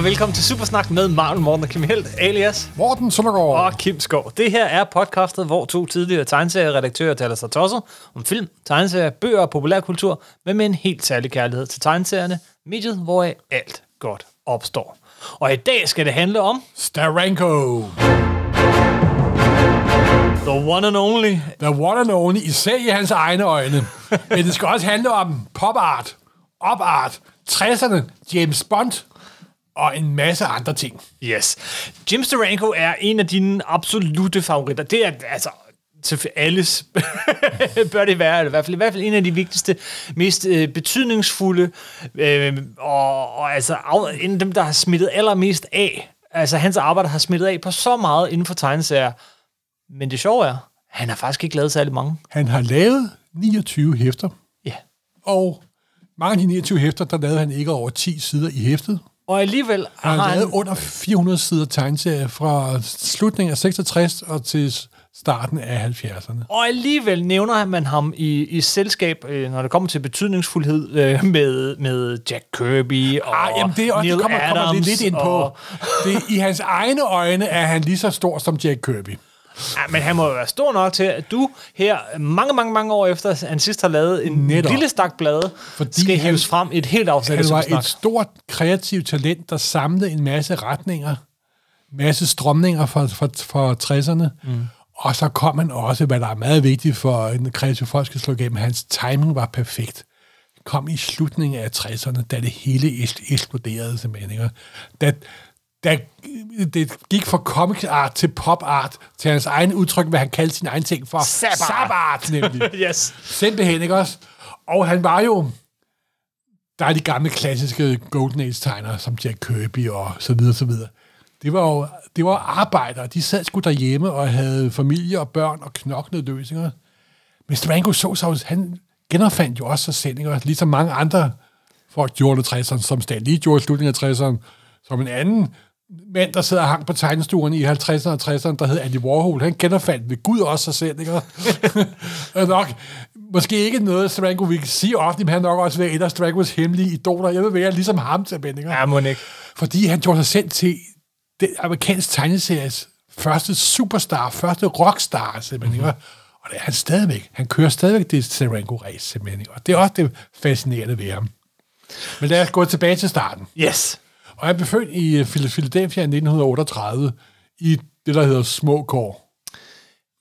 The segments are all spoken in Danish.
og velkommen til Supersnak med Marvel Morten og Kim Helt, alias Morten Søndergaard. og Kim Skov. Det her er podcastet, hvor to tidligere tegneserieredaktører taler sig tosset om film, tegneserier, bøger og populærkultur, men med en helt særlig kærlighed til tegneserierne, mediet, hvor alt godt opstår. Og i dag skal det handle om Staranko. The One and Only. The one and only, især i hans egne øjne. Men det skal også handle om pop art, op art, 60'erne, James Bond og en masse andre ting. Yes. Jim Steranko er en af dine absolute favoritter. Det er altså til alles bør det være, i hvert fald, i hvert fald en af de vigtigste, mest øh, betydningsfulde, øh, og, og altså af, en af dem, der har smittet allermest af. Altså hans arbejde har smittet af på så meget inden for tegneserier. Men det sjove er, han har faktisk ikke lavet særlig mange. Han har lavet 29 hæfter, Ja. og mange af de 29 hæfter, der lavede han ikke over 10 sider i hæftet. Og alligevel Han har har lavet han... under 400 sider tegneserie fra slutningen af 66 og til starten af 70'erne. Og alligevel nævner man ham i, i selskab, øh, når det kommer til betydningsfuldhed, øh, med, med Jack Kirby og Ah, jamen det, også, Neil det kommer, kommer Adams. lidt, lidt ind på. Og, Det, I hans egne øjne er han lige så stor som Jack Kirby. Ja, men han må jo være stor nok til, at du her mange, mange, mange år efter, han sidst har lavet en Netop. lille stak blade, Fordi skal hæves frem et helt afsnit af Han var et stort kreativt talent, der samlede en masse retninger, masse strømninger fra, fra, fra 60'erne, mm. og så kom han også, hvad der er meget vigtigt for en kreativ folk skal slå igennem, hans timing var perfekt. Kom i slutningen af 60'erne, da det hele eksploderede simpelthen. Ikke? Da, da det gik fra comic art til pop art, til hans egen udtryk, hvad han kaldte sin egen ting for. Sabart. Sabart, nemlig. yes. Simpelthen, ikke også? Og han var jo... Der er de gamle klassiske Golden Age-tegnere, som Jack Kirby og så videre, så videre. Det var jo det var arbejdere. De sad sgu derhjemme og havde familie og børn og knoklede løsninger. Men Strango så sig, han genopfandt jo også sig selv, ikke? ligesom mange andre folk gjorde det 60'erne, som Stan Lee gjorde i slutningen af 60'erne, som en anden mand, der sidder og hang på tegnestuerne i 50'erne og 60'erne, der hed Andy Warhol, han genopfandt ved Gud også sig selv, ikke? og nok, måske ikke noget, Strango vil sige offentligt, men han nok også være et af Strangos hemmelige idoler. Jeg vil være ligesom ham til ikke? Ja, må ikke. Fordi han gjorde sig selv til den amerikanske tegneseries første superstar, første rockstar, simpelthen. Mm-hmm. Og det er han stadigvæk. Han kører stadigvæk det Serengo-race, simpelthen. Og det er også det fascinerende ved ham. Men lad os gå tilbage til starten. Yes. Og han blev født i øh, Philadelphia i 1938 i det, der hedder små kår.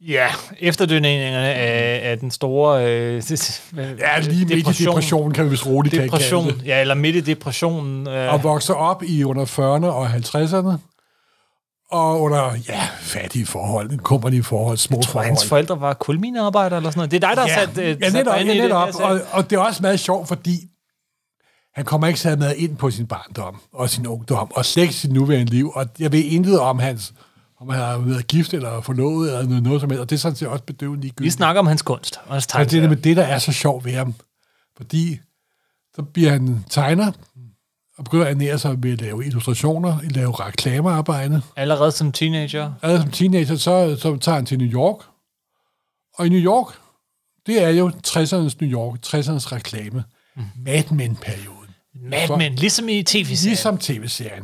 Ja, efterdønningerne af, af den store... Øh, Ja, lige midt i depressionen, kan vi vist roligt Depression, det. ja, eller midt i depressionen. Øh, Og vokser op i under 40'erne og 50'erne. Og under, ja, fattige forhold, kummerlige forhold, små jeg tror, forhold. hans forældre var kulminearbejdere eller sådan noget. Det er dig, der har sat, øh, ja, sat netop, ind ja, i det. netop. Altså, Og, og det er også meget sjovt, fordi han kommer ikke særlig meget ind på sin barndom og sin ungdom, og slet ikke sit nuværende liv. Og jeg ved intet om hans om han har været gift eller forlovet eller noget, noget som helst, og det er sådan set også bedøvende Vi ligegyldigt. snakker om hans kunst og hans Og det er med det, der er så sjovt ved ham. Fordi så bliver han tegner, og begynder at ernære sig ved at lave illustrationer, at lave reklamearbejde. Allerede som teenager. Allerede som teenager, så, så tager han til New York. Og i New York, det er jo 60'ernes New York, 60'ernes reklame. Mm. Mad Men-perioden. Mad Men, ligesom i tv-serien. Ligesom tv-serien.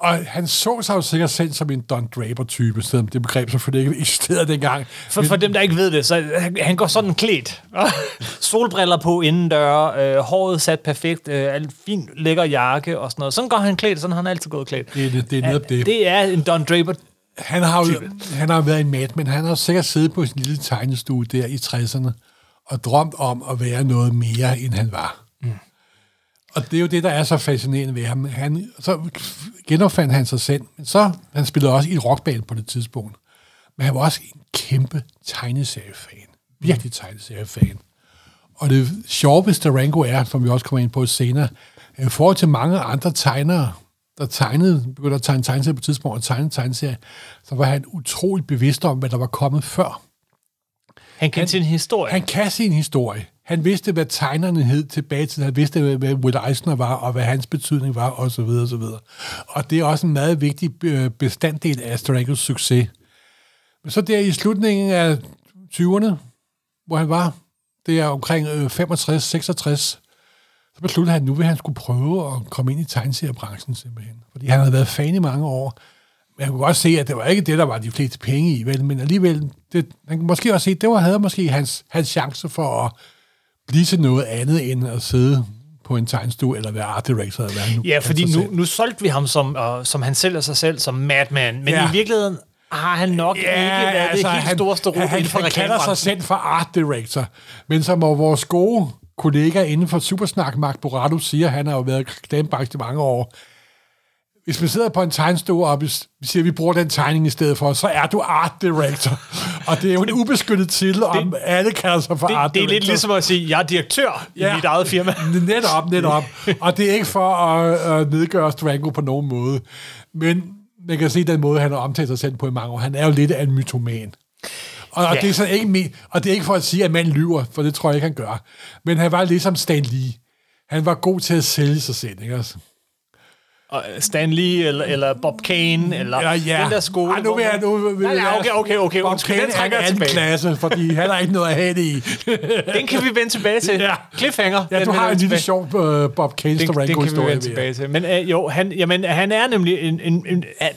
Og han så sig jo sikkert selv som en Don Draper-type, selvom det begreb selvfølgelig ikke eksisterede dengang. For, for dem, der ikke ved det, så han, han går sådan klædt. Solbriller på indendør, øh, håret sat perfekt, øh, en fin, lækker jakke og sådan noget. Sådan går han klædt, sådan har han altid gået klædt. Det, er- det, det er netop det. Det er en Don Draper. Han har jo han har været en mad, men han har sikkert siddet på sin lille tegnestue der i 60'erne og drømt om at være noget mere, end han var. Og det er jo det, der er så fascinerende ved ham. Han, så genopfandt han sig selv, men så han spillede også i et rockband på det tidspunkt. Men han var også en kæmpe tegneseriefan. Virkelig tegneseriefan. Og det sjove ved Starango er, som vi også kommer ind på senere, at i forhold til mange andre tegnere, der tegnede, begyndte at tegne tegneserier på et tidspunkt og tegne tegneserier, så var han utroligt bevidst om, hvad der var kommet før. Han kendte sin historie. Han kan sin historie. Han vidste, hvad tegnerne hed tilbage til. Han vidste, hvad- hvad Will Eisner var, og hvad hans betydning var, og så videre, og så videre. Og det er også en meget vigtig øh, bestanddel af Strangos succes. Men så der i slutningen af 20'erne, hvor han var, det er omkring øh, 65-66, så besluttede han, at nu vil han skulle prøve at komme ind i tegneseriebranchen simpelthen. Fordi han havde været fan i mange år. Men jeg kunne godt se, at det var ikke det, der var de fleste penge i, vel? men alligevel, det, han kunne måske også se, at det var, havde måske hans, hans chance for at blive til noget andet, end at sidde på en tegnstue, eller være art director, eller hvad nu Ja, fordi nu, nu solgte vi ham, som, uh, som han sælger sig selv, som madman. Men Ja. i virkeligheden har han nok ja, ikke været altså, det helt store store han, han, inden for han kalder sig selv for art director, men som vores gode kollega inden for Supersnak, Mark Borado, siger, han har jo været reklamebranchen i mange år, hvis man sidder på en tegnestue, og vi siger, at vi bruger den tegning i stedet for, så er du art director. og det er jo en ubeskyttet titel, om alle kalder sig for art Det, det er director. lidt ligesom at sige, jeg er direktør i Ja. mit eget firma. Netop, netop. Og det er ikke for at, at nedgøre Strango på nogen måde. Men man kan se den måde, han har omtalt sig selv på i mange år. Han er jo lidt af en mytoman. Og, og, Ja. det er så ikke, og det er ikke for at sige, at manden lyver, for det tror jeg ikke, han gør. Men han var ligesom Stan Lee. Han var god til at sælge sig selv, ikke også? Og Stan Lee, eller, eller Bob Kane, eller Ja, ja. den der skole. Ej, nu vil jeg... Nu, vil jeg- nej, okay, okay, okay. Bob Kane den er en tilbage. klasse, fordi han har ikke noget at have det i. Den kan vi vende tilbage til. Ja. Cliffhanger. Ja, du har en lille sjov uh, Bob Kane den, den kan vi vende tilbage til. Men øh, jo, han, jamen, han er nemlig en, en, en han,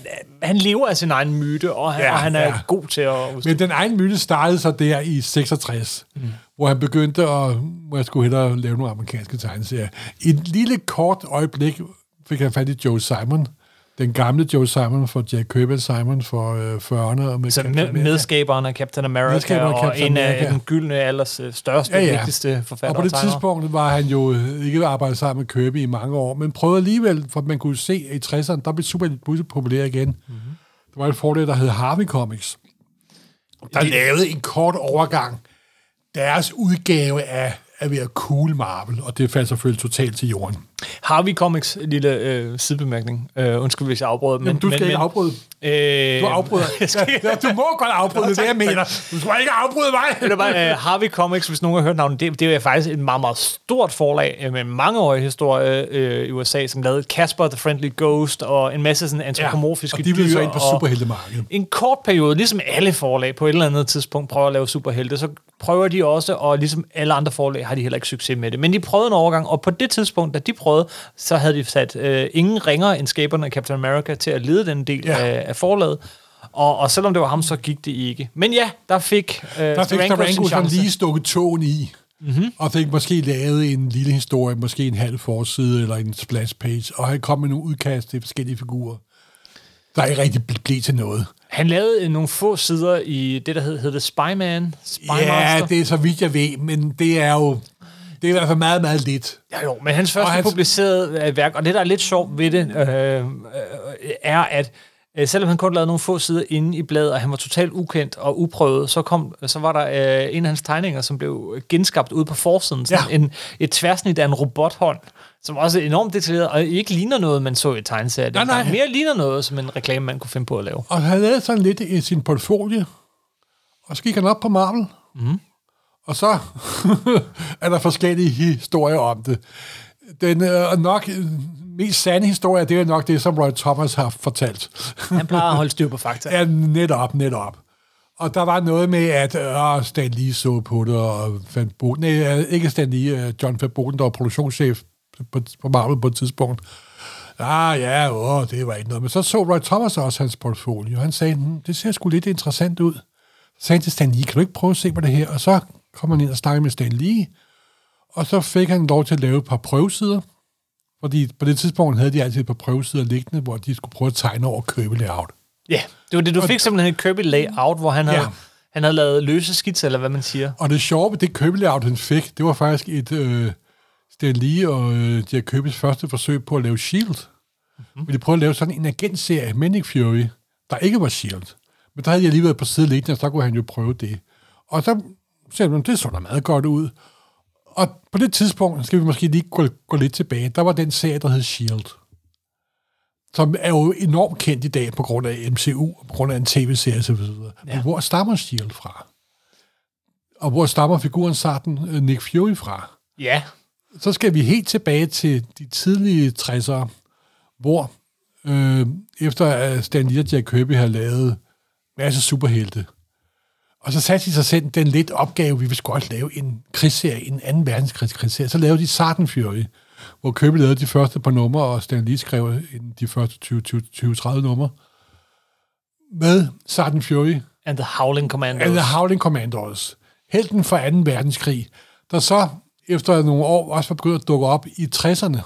han lever af sin egen myte, og han, Ja, og han er ja. god til at... Men den egen myte startede så der i 66, mm. hvor han begyndte at, hvor jeg skulle hellere lave nogle amerikanske tegneserier. Et lille kort øjeblik fik han fat i Joe Simon, den gamle Joe Simon for Jack Kirby Simon for øh, 40'erne. Og med Så med, medskaberen af Captain America, Medskaberen af og Captain en af den gyldne alders øh, største, Ja, ja. vigtigste forfatter Og på det og tegner. tidspunkt var han jo øh, ikke arbejdet sammen med Kirby i mange år, men prøvede alligevel, for man kunne se, i 60'erne, der blev super populær igen. Mm-hmm. Der var et forlag, der hed Harvey Comics, der lavede en kort overgang deres udgave af at være cool Marvel, og det faldt selvfølgelig totalt til jorden. Harvey Comics, lille øh, sidebemærkning. Øh, undskyld, hvis jeg afbryder. Men, Jamen, du skal men, ikke afbryde. Øh, Du afbryder. Ja, ja, du må godt afbryde, det er det, jeg mener. Du skal ikke afbryde mig. Det var uh, Harvey Comics, hvis nogen har hørt navnet. Det, det er faktisk et meget, meget stort forlag uh, med mangeårig historie uh, i USA, som lavede Casper the Friendly Ghost og en masse sådan antropomorfiske og de blev dyr. så ind på superheltemarkedet. En kort periode, ligesom alle forlag på et eller andet tidspunkt prøver at lave superhelte, så prøver de også, og ligesom alle andre forlag har de heller ikke succes med det. Men de prøvede en overgang, og på det tidspunkt, da de prøvede, så havde de sat uh, ingen ringer end skaberne af Captain America til at lede den del Ja. af, af forlaget. Og, og selvom det var ham, så gik det ikke. Men ja, der fik uh, Der fik sådan chance. lige stukket tåen i, mm-hmm. og fik måske lavet en lille historie, måske en halv forside eller en splash page, og han kom med nogle udkast til forskellige figurer, der ikke rigtig ble- blev til noget. Han lavede øh, nogle få sider i det, der hed, hed det Spyman. Spy Ja, Master. det er så vidt jeg ved, men det er jo det er i hvert fald meget, meget lidt. Ja, jo, men hans første hans- hans... publicerede øh, værk, og det, der er lidt sjovt ved det, øh, øh, er, at øh, selvom han kun lavede nogle få sider inde i bladet, og han var totalt ukendt og uprøvet, så, kom, så var der øh, en af hans tegninger, som blev genskabt ude på forsiden. Sådan Ja. en, et tværsnit af en robothånd, som også er enormt detaljeret, og ikke ligner noget, man så i tegneserier. Nej, nej. Mere ligner noget, som en reklame, man kunne finde på at lave. Og han lavede sådan lidt i sin portfolio, og så gik han op på Marvel, mm. Og så er der forskellige historier om det. Den øh, nok øh, mest sande historie, det er nok det, som Roy Thomas har fortalt. Han plejer at holde styr på fakta. Ja, netop, netop. Og der var noget med, at øh, Stan Lee så på det, og Van Boden, nej, øh, ikke Stan Lee, øh, John Van Boden, der var produktionschef på, på Marvel på et tidspunkt. Ah ja, åh, det var ikke noget. Men så så Roy Thomas også hans portfolio, han sagde, hm, det ser sgu lidt interessant ud. Så sagde han til Stan Lee, kan du ikke prøve at se på det her? Og så kom han ind og snakkede med Stan Lee, og så fik han lov til at lave et par prøvesider, fordi på det tidspunkt havde de altid et par prøvesider liggende, hvor de skulle prøve at tegne over købe layout. Ja, det var det. Du fik simpelthen et Kirby layout, hvor han havde, Ja. ja. han havde lavet løse skitser, eller hvad man siger. Og det sjove ved det købelayout, han fik, det var faktisk et øh, Stan Lee og øh, Jack Kirby's første forsøg på at lave S.H.I.E.L.D. Mm-hmm. Men de prøvede at lave sådan en agentserie med Nick Fury, der ikke var S.H.I.E.L.D. Men der havde jeg lige været på side liggende, og så kunne han jo prøve det. Og så man, det så da meget godt ud. Og på det tidspunkt, skal vi måske lige gå, gå lidt tilbage, der var den serie, der hed S.H.I.E.L.D., som er jo enormt kendt i dag på grund af MCU, og på grund af en tv-serie osv. Ja. Men hvor stammer S.H.I.E.L.D. fra? Og hvor stammer figuren Sarten øh, Nick Fury fra? Ja, Så skal vi helt tilbage til de tidlige 60'ere, hvor øh, efter at Stan Lee og Jack Kirby har lavet masse superhelte, og så satte de sig selv den lidt opgave, vi vil godt lave en krigsserie, en anden verdenskrigsserie. Så lavede de Sarten Fury. hvor Kirby lavede de første par numre, og Stan Lee skrev de første 20-30 numre, med Sergeant Fury And the Howling Commandos. and the Howling Commandos, helten fra 2. verdenskrig, der så efter nogle år også var begyndt at dukke op i 60'erne.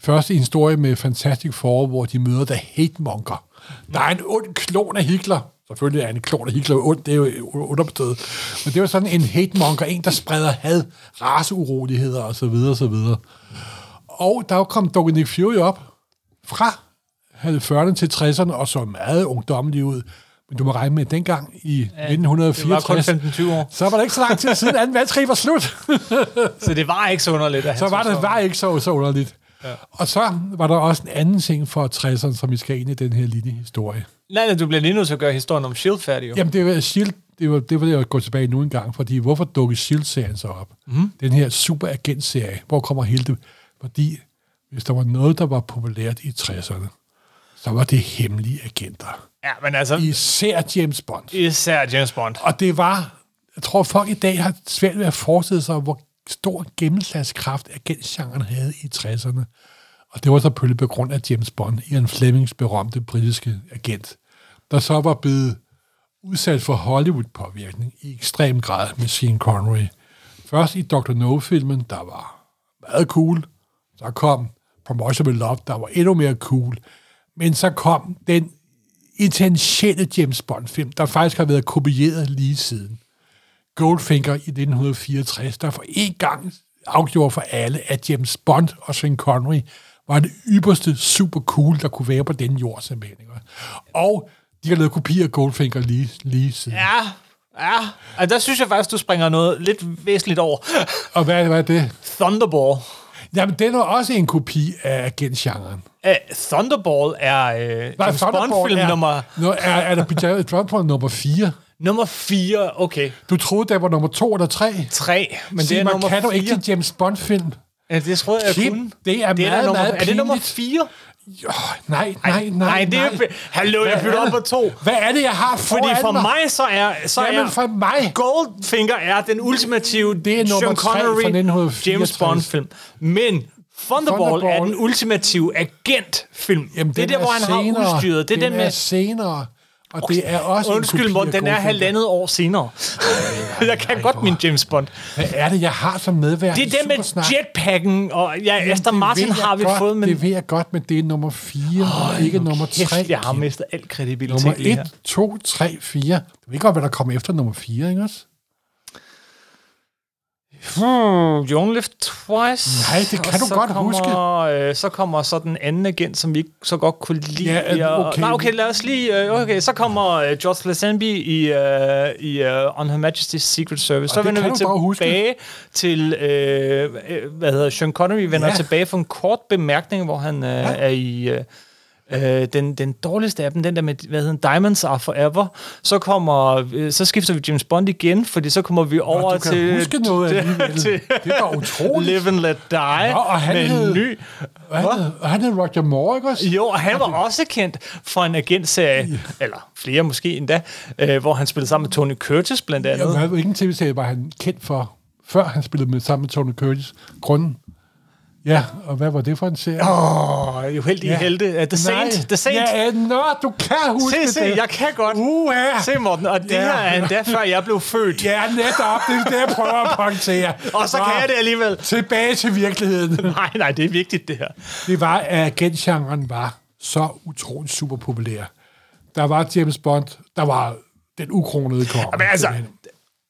Først i en historie med Fantastic Four, hvor de møder The Hate Monger. Der er en ond klon af Hitler. Selvfølgelig er en klon af Hitler ond, det er jo underbetøjet. Men det var sådan en hate monger, en der spreder had, raceuroligheder osv. osv. Og der kom Dominic Fury op fra 40'erne til 60'erne og så meget ungdommelig ud. Men du må regne med, at dengang i Det var kun 1964, 15-20 år. så var det ikke så lang tid siden 2. verdenskrig var slut. Så det var ikke så underligt, at så var det var ikke så, så underligt. Ja. Og så var der også en anden ting for 60'erne, som vi skal ind i den her lille historie. Nej, nej, du bliver lige nødt til at gøre historien om S.H.I.E.L.D. færdig, jo. Jamen, det var S.H.I.E.L.D., det var, det var det, jeg gå tilbage nu en gang, fordi hvorfor dukker S.H.I.E.L.D.-serien så op? Mm. Den her superagent-serie, hvor kommer hele det? Fordi hvis der var noget, der var populært i 60'erne, så var det hemmelige agenter. Ja, men altså, Især James Bond. især James Bond. Og det var, jeg tror folk i dag har svært ved at forestille sig, hvor stor gennemslagskraft agentgenren havde i 60'erne. Og det var selvfølgelig på grund af James Bond, Ian Flemings berømte britiske agent, der så var blevet udsat for Hollywood-påvirkning i ekstrem grad med Sean Connery. Først i Dr. No-filmen, der var meget cool. Så kom Promotion Love, der var endnu mere cool. Men så kom den intensielle James Bond-film, der faktisk har været kopieret lige siden. Goldfinger i 1964, der for en gang afgjorde for alle, at James Bond og Sean Connery var det ypperste super cool, der kunne være på den jord, simpelthen. ikke? Og de har lavet kopier af Goldfinger lige, lige siden. Ja. Ja. Altså, der synes jeg faktisk, du springer noget lidt væsentligt over. Og hvad, hvad er det? Thunderball. Jamen, den er også en kopi af agentgenren. Uh, Thunderball er uh, James Bond-film er, nummer, Nå, er, er der Thunderball nummer 4? nummer 4. Okay, Du troede, der var nummer 2 eller 3? 3. Men Sig det er mig, nummer kan du 4. ikke til James Bond-film? Ja, det troede jeg, jeg Kim, kunne. det er det er, meget, nummer, meget er det nummer pinligt. 4? Jo, nej, nej, nej. Nej, det er... Hallo, jeg bytter op på 2. Hvad er det, jeg har foran Fordi for mig? mig, så er, så Jamen, er for mig. Goldfinger er den ultimative Det er Sean Connery 1964. James Bond-film. Men Thunderball, er Thunderball- den ultimative agentfilm. Jamen, det er der, hvor han senere. har udstyret. Det er den, den med... er senere. Og det er også Undskyld, Morten, den er halvandet år senere. jeg kan godt min James Bond. Hvad er det, jeg har som medvært? Det er i den med jetpacken, og ja, Jamen, Aston det Martin har vi godt, fået, men Det ved jeg godt, men det er nummer 4, og ikke nummer 3. kæft, jeg har mistet al kredibilitet Nummer lige her. 1, 2, 3, 4. Du ved godt, hvad der kommer efter nummer 4, ikke også? Hmm, you only live twice. Nej, det kan Og du så godt kommer, Øh, så kommer så den anden agent, som vi ikke så godt kunne lide. Ja, øh, og- okay. Nej, okay, lad os lige... øh, Okay, så kommer øh, George Lazenby i, øh, i uh, On Her Majesty's Secret Service. Så det vender vi bare huske. tilbage til... Øh, øh, hvad hedder Sean Connery vender Ja. tilbage for en kort bemærkning, hvor han øh, er i... Øh, Øh, den, den dårligste af dem, den der med, hvad hedder den, Diamonds Are Forever, så kommer, øh, så skifter vi James Bond igen, fordi så kommer vi over du kan til... huske noget alligevel. til Det var utroligt. Live and Let Die, Nå, og han med hed- en ny... Han, hed- han hed Roger Moore, ikke også? Jo, og han var også kendt for en agentserie, eller flere måske endda, øh, hvor han spillede sammen med Tony Curtis blandt andet. Ikke en tv-serie, var han kendt for, før han spillede med sammen med Tony Curtis. Grunden. Ja, og hvad var det for en serie? Åh, oh, uheldige Ja. helte. Uh, The Saint. Nej. The Saint. Ja, nå, du kan huske se, se, det. jeg kan godt. Uha. Se, Morten, og det Ja. her er endda før jeg blev født. Ja, netop. Det er det, jeg prøver at pointere. Og så kan jeg det alligevel. Tilbage til virkeligheden. Nej, nej, det er vigtigt, det her. Det var, at agentgenren var så utroligt super populær. Der var James Bond, der var den ukronede konge. Men altså,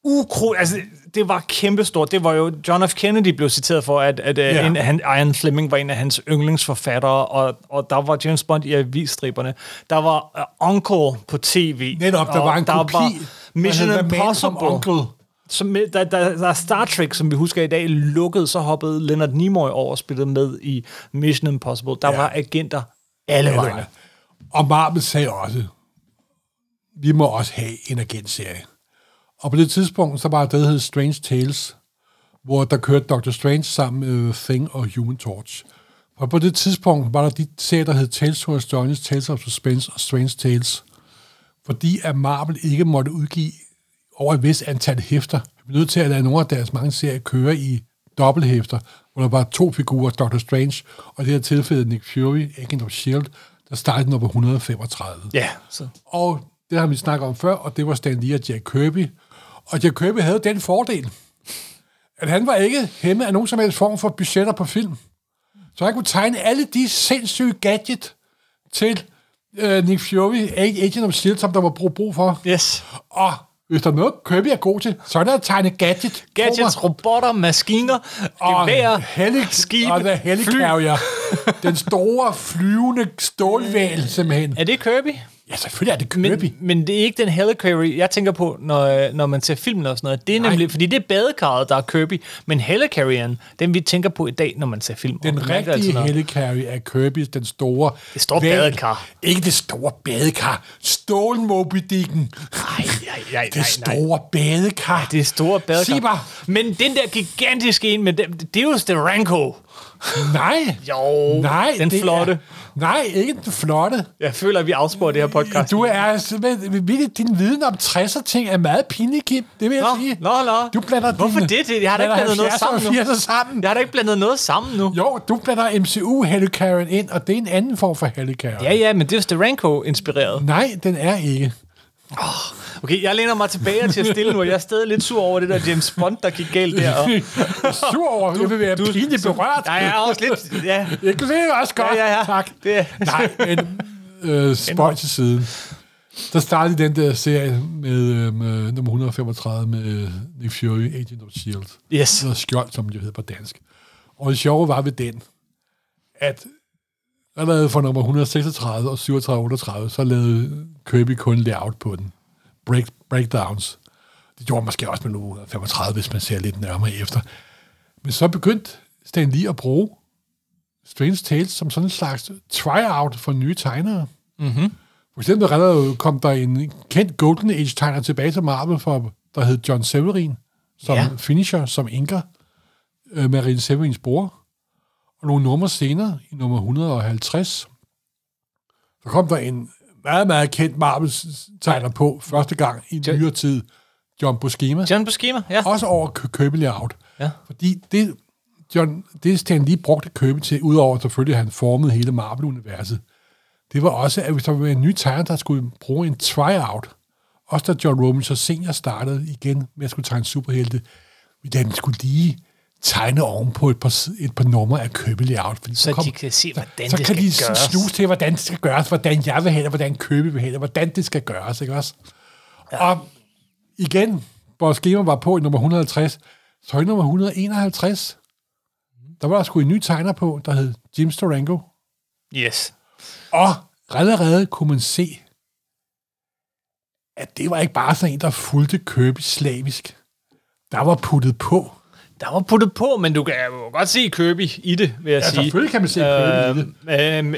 ukro, altså, det var kæmpestort. Det var jo, John F. Kennedy blev citeret for, at, at Ja. ja. en, han, Ian Fleming var en af hans yndlingsforfattere, og, og der var James Bond i avisstriberne. Der var uh, Uncle på tv. Netop, der var en der kopi. Var Mission Impossible. Uncle. Som, der, der, der er Star Trek, som vi husker i dag, lukket, så hoppede Leonard Nimoy over og spillede med i Mission Impossible. Der Ja. var agenter alle vegne. Og Marvel sagde også, vi må også have en agentserie. Og på det tidspunkt, så var der det, der hed Strange Tales, hvor der kørte Doctor Strange sammen med Thing og Human Torch. Og på det tidspunkt var der de serier, der hed Tales to Astonish, Tales of Suspense og Strange Tales. Fordi at Marvel ikke måtte udgive over et vis antal hæfter. Vi er nødt til at lade nogle af deres mange serier køre i dobbelthæfter, hvor der var to figurer, Doctor Strange, og det her tilfælde Nick Fury, Agent of S.H.I.E.L.D., der startede nummer 135. Ja, så. Og det har vi snakket om før, og det var Stan Lee og Jack Kirby. Og Jack Kirby havde den fordel, at han var ikke hæmmet af nogen som helst form for budgetter på film. Så han kunne tegne alle de sindssyge gadget til øh, Nick Fury, Agent of S.H.I.E.L.D., som der var brug, brug for. Yes. Og hvis der er noget, Kirby er god til, så er det at tegne gadget. Gadgets, robotter, maskiner, gevær, heli- skibe, og the helicarrier. Den store, flyvende stålval, simpelthen. Er det Kirby? Ja, selvfølgelig er det Kirby. Men, men det er ikke den Helicarry, jeg tænker på, når, når man ser filmen og sådan noget. Det er Nej. nemlig, fordi det er badekarret, der er Kirby, men Helicarrieren, den vi tænker på i dag, når man ser film. Den altid rigtige noget. helicarrier er Kirby, den store... Det store hval. badekar. Ikke det store badekar. Dicken. Nej, nej, nej, Det nej, nej. store badekar. Det er store badekar. Sig. Men den der gigantiske en, med dem, det er jo Steranko. Nej. Jo, Nej, den flotte. Er, nej, ikke den flotte. Jeg føler, at vi afsporer det her podcast. Du er simpelthen... Din viden om 60'er ting er meget pinlig, Kim. Det vil jeg Nå, sige. nå, nå. Du blander Hvorfor dine- det? Jeg har da ikke blandet noget 70'er og sammen nu. 80'er sammen. Jeg har da ikke blandet noget sammen nu. Jo, du blander MCU helicarrieren ind, og det er en anden form for helicarrier. Ja, ja, men det er jo Steranko-inspireret. Nej, den er ikke. Okay, jeg læner mig tilbage til at stille nu, og jeg er stadig lidt sur over det der James Bond, der gik galt der. Og, Sur over, jeg vil være pinligt berørt. nej, jeg er også lidt... Ja, Jeg kan se det også godt. ja, ja. ja. Tak. Det, Nej, men øh, spøj til siden. Der startede den der serie med, øh, med nummer 135 med øh, Nick Fury, Agent of S.H.I.E.L.D. yes. Eller Skjold, som det hedder på dansk. Og det sjove var ved den, at allerede for nummer 136 og 37 38, så lavede Kirby kun layout på den. Break, breakdowns. Det gjorde man måske også med nummer 135, hvis man ser lidt nærmere efter. Men så begyndte Stan Lee at bruge Strange Tales som sådan en slags tryout for nye tegnere. Mm-hmm. For eksempel allerede kom der en kendt Golden Age-tegner tilbage til Marvel, for, der hed John Severin, som ja. finisher, som inker, øh, Marine Severins bror. Og nogle numre senere, i nummer 150, så kom der en meget, meget kendt Marvel-tegner på, første gang i John- nyere tid, John Buscema. John på schema, ja. Også over Kø- Kirby Layout. Ja. Fordi det, John, det Stan lige brugte Kirby til, udover selvfølgelig, at han formede hele Marvel-universet, det var også, at hvis der var en ny tegner, der skulle bruge en tryout, også da John Romita senior startede igen med at skulle tegne superhelte, den skulle lige tegne oven på et par, et par numre af Kirby Layout. Fordi Så de kan se, hvordan så det kan skal de gøres. snuse til, hvordan det skal gøres, hvordan jeg vil have det, hvordan Kirby vil have det, hvordan det skal gøres, ikke også? Ja. Og igen, hvor skema var på i nummer 150, så i nummer 151, der var der sgu en ny tegner på, der hed Jim Steranko. Yes. Og allerede kunne man se, at det var ikke bare sådan en, der fulgte Kirby slavisk. Der var puttet på. Der var puttet på, men du kan jo godt se Kirby i det, vil jeg Ja, sige. selvfølgelig kan man se Kirby i det. Øh, men,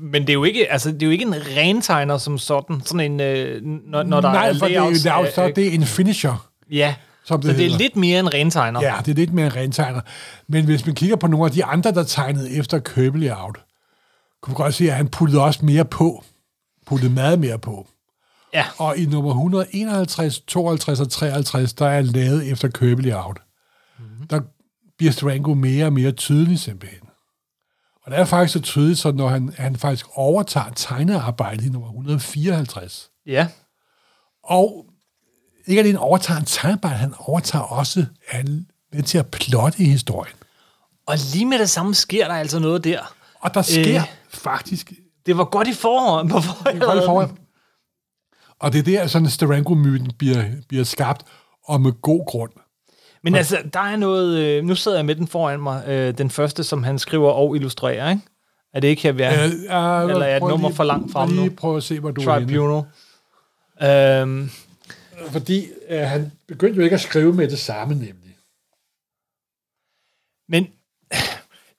men, det er jo ikke, altså, det er jo ikke en rentegner som sådan, sådan en, øh, når, når der Nej, er for det er, layouts. jo- af- så er det en finisher. ja, som så det det er lidt mere en rentegner. Ja, det er lidt mere en rentegner. Men hvis man kigger på nogle af de andre, der tegnede efter Kirby Layout, kunne man godt se, at han puttede også mere på. Puttede meget mere på. ja. Og i nummer 151, 52 og 53, der er lavet efter Kirby Layout. Mm-hmm. Der bliver Strango mere og mere tydelig simpelthen. Og det er faktisk så tydeligt, så når han, han faktisk overtager tegnearbejdet i nummer 154, ja. og ikke alene overtager han tegnearbejdet, han overtager også han med til at plotte i historien. Og lige med det samme sker der altså noget der. Og der sker Øh. faktisk Det var godt i forhånd. På godt i forvejen. Og det er der, sådan Steranko-myten bliver, bliver skabt, og med god grund. Men altså, der er noget... Øh, nu sidder jeg med den foran mig. Øh, den første, som han skriver og illustrerer, ikke? Er det ikke her, vi er? Øh, øh, Eller er et prøv nummer lige- for langt frem lige nu? prøve at se, hvor du er henne. Tribunal. Øhm, Fordi øh, han begyndte jo ikke at skrive med det samme, nemlig. men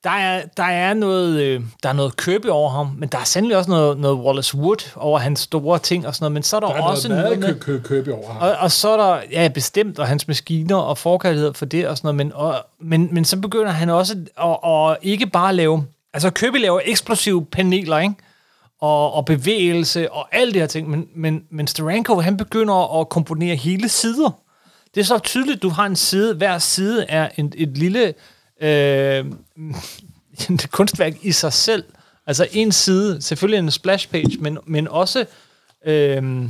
der er, der er noget, øh, der er noget Kirby over ham, men der er sandelig også noget, noget Wallace Wood over hans store ting og sådan noget, men så er der, Der er også noget noget kø- kø- købe over ham. og, og så er der, ja, bestemt, og hans maskiner og forkærlighed for det og sådan noget, men, og, men, men så begynder han også at, at ikke bare lave, altså Kirby laver eksplosive paneler, ikke? Og, og bevægelse og alle de her ting, men, men, men Steranko, han begynder at komponere hele sider. Det er så tydeligt, du har en side, hver side er en, et lille øh, kunstværk i sig selv. Altså en side, selvfølgelig en splash page, men, men også, øh,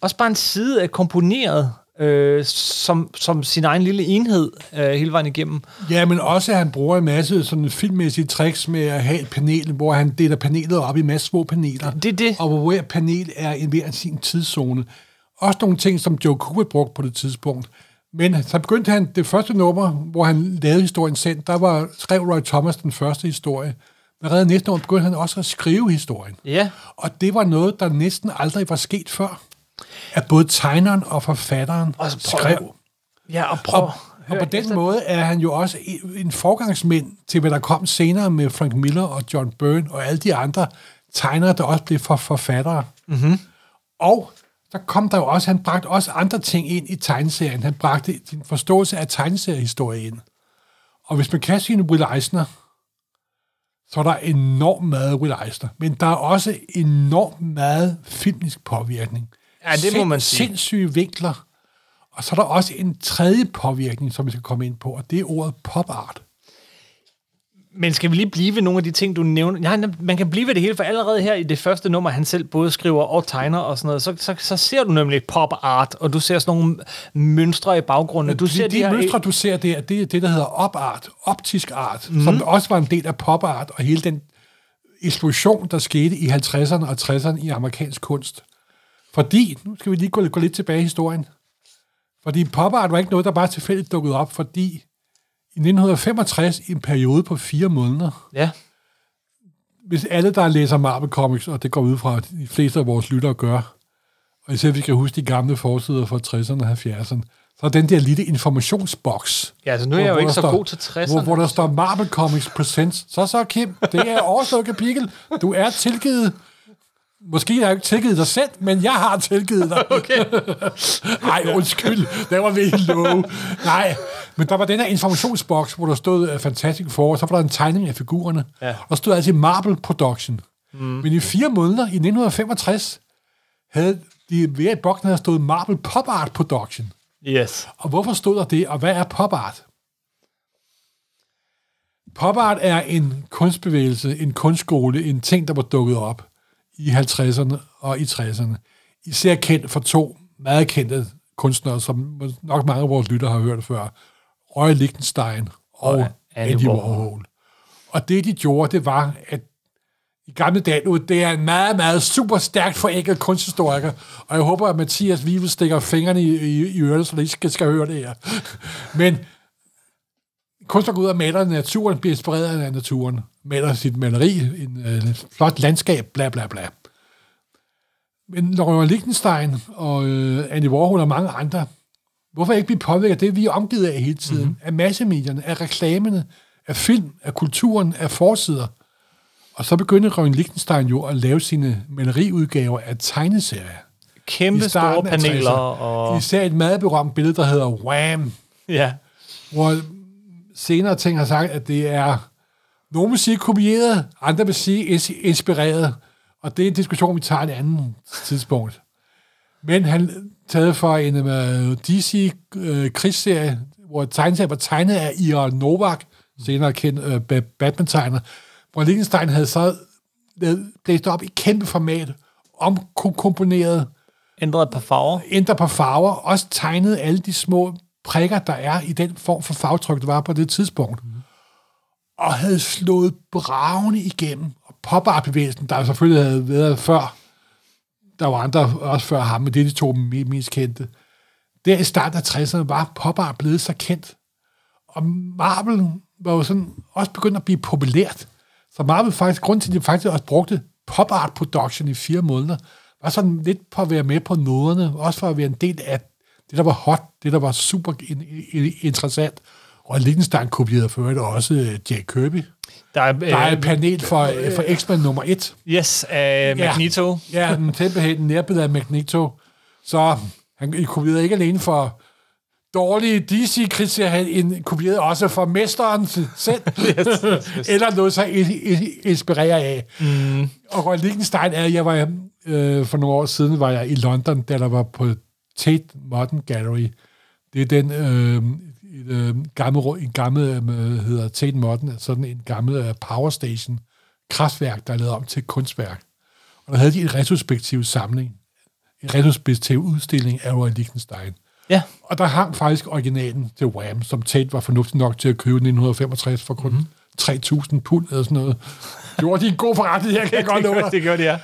også bare en side af komponeret øh, som, som sin egen lille enhed øh, hele vejen igennem. Ja, men også at han bruger en masse sådan filmmæssige tricks med at have et panel, hvor han deler panelet op i masse små paneler. Det er det. Og hvor hver panel er en hver sin tidszone. Også nogle ting, som Joe Kubert brugte på det tidspunkt. Men så begyndte han det første nummer, hvor han lavede historien selv. Der var, skrev Roy Thomas den første historie. Men redde næste år begyndte han også at skrive historien. Ja. Og det var noget, der næsten aldrig var sket før. At både tegneren og forfatteren Og så prøv- skrev. Ja, og prøv. Og, og på den måde er han jo også en- en forgangsmænd til, hvad der kom senere med Frank Miller og John Byrne og alle de andre tegnere, der også blev for forfattere. Mm-hmm. Og der kom der jo også, han bragte også andre ting ind i tegneserien. Han bragte sin forståelse af tegneseriehistorie ind. Og hvis man kan sige en Will Eisner, så er der enormt meget Will Eisner. Men der er også enormt meget filmisk påvirkning. Ja, det må man sige. Sindssyge vinkler. Og så er der også en tredje påvirkning, som vi skal komme ind på, og det er ordet pop art. Men skal vi lige blive ved nogle af de ting, du nævner? Ja, man kan blive ved det hele, for allerede her i det første nummer, han selv både skriver og tegner og sådan noget, så, så, så ser du nemlig pop art, og du ser sådan nogle mønstre i baggrunden. Du de, ser de, de her... mønstre, du ser der, det er det, der hedder op art, optisk art, mm. som også var en del af pop art, og hele den eksplosion, der skete i 50'erne og 60'erne i amerikansk kunst. Fordi, nu skal vi lige gå, gå lidt tilbage i historien, fordi pop art var ikke noget, der bare tilfældigt dukkede op, fordi i 1965, i en periode på fire måneder, Ja, hvis alle, der læser Marvel Comics, og det går ud fra, at de fleste af vores lyttere gør, og især vi skal huske de gamle forsider fra 60'erne og 70'erne, så er den der lille informationsboks. ja altså nu er jeg jo hvor ikke så står- god til 60'erne. Hvor, hvor der står Marvel Comics Presents. Så så, Kim, det er overstået kapitel. Du er tilgivet. Måske har jeg ikke tilgivet dig selv, men jeg har tilgivet dig. Okay. Nej, undskyld. Det var virkelig low. Nej, men der var den her informationsboks, hvor der stod uh, Fantastic Four, så var der en tegning af figurerne. Ja. Og der stod altid Marvel Production. Mm. Men i fire måneder, i 1965, havde de ved i boksen havde stået Marvel Pop Art Production. Yes. Og hvorfor stod der det, og hvad er pop art? Pop art er en kunstbevægelse, en kunstskole, en ting, der var dukket op i 50'erne og i 60'erne. Især kendt for to meget kendte kunstnere, som nok mange af vores lytter har hørt før. Roy Lichtenstein og, Og Andy Warhol. Og det, de gjorde, det var, at i gamle dage, nu, det er en meget, meget super stærkt forenklet kunsthistoriker, og jeg håber, at Mathias Vivel stikker fingrene i, i, i ørerne, så de ikke skal, skal høre det her. Men kunstner går ud og maler naturen, bliver inspireret af naturen, maler sit maleri, en øh, flot landskab, bla bla bla. Men Laurent Lichtenstein og øh, Andy Warhol og mange andre, hvorfor ikke blive påvirket af det, vi er omgivet af hele tiden? Mm-hmm. Af massemedierne, af reklamerne, af film, af kulturen, af forsider. Og så begyndte Røgen Lichtenstein jo at lave sine maleriudgaver af tegneserier. Kæmpe store paneler 60'erne. og... Især et meget berømt billede, der hedder Wham! Ja. hvor senere ting har sagt, at det er, nogen vil sige kopieret, andre vil sige ins- inspireret, og det er en diskussion, vi tager et andet tidspunkt. Men han taget for en uh, DC uh, krigsserie, hvor tegneserien var tegnet af Ira Novak, senere kendt uh, Batman-tegner, hvor Lichtenstein havde så lavet- blæst op i kæmpe format, omkomponeret, Ændret et par farver. ændre på farver, også tegnet alle de små prikker, der er i den form for fagtryk, der var på det tidspunkt. Mm. Og havde slået bravende igennem. Og pop bevægelsen der selvfølgelig havde været før, der var andre også før ham, men det er de to mest kendte. Der i starten af 60'erne var pop art blevet så kendt. Og Marvel var jo sådan også begyndt at blive populært. Så Marvel faktisk, grund til, at de faktisk også brugte pop art production i fire måneder, var sådan lidt på at være med på noderne, også for at være en del af det, der var hot, det, der var super in, in, interessant. Og Lichtenstein kopierede for øvrigt også øh, Jack Kirby. Der er, Der er øh, et panel for, for X-Men nummer 1. yes, af Magneto. Ja, den tempelheden nærbillede af Magneto. Så han kopierede ikke alene for dårlige DC-krigserier, han kopierede også for mesteren selv. yes, yes. Eller noget så inspirere af. Mm. Og Roy Lichtenstein er, jeg var, øh, for nogle år siden var jeg i London, da der var på Tate Modern Gallery. Det er den øh, et, øh, gammel, en gammel, øh, hedder Tate Modern, sådan en gammel øh, power station, kraftværk, der er lavet om til kunstværk. Og der havde de en retrospektiv samling, en retrospektiv udstilling af Roy Lichtenstein. Ja. Og der hang faktisk originalen til Wham, som Tate var fornuftig nok til at købe i 1965 for kun mm. 3.000 pund eller sådan noget. Det var de en god forretning, her kan jeg godt love dig. det gjorde det, ja.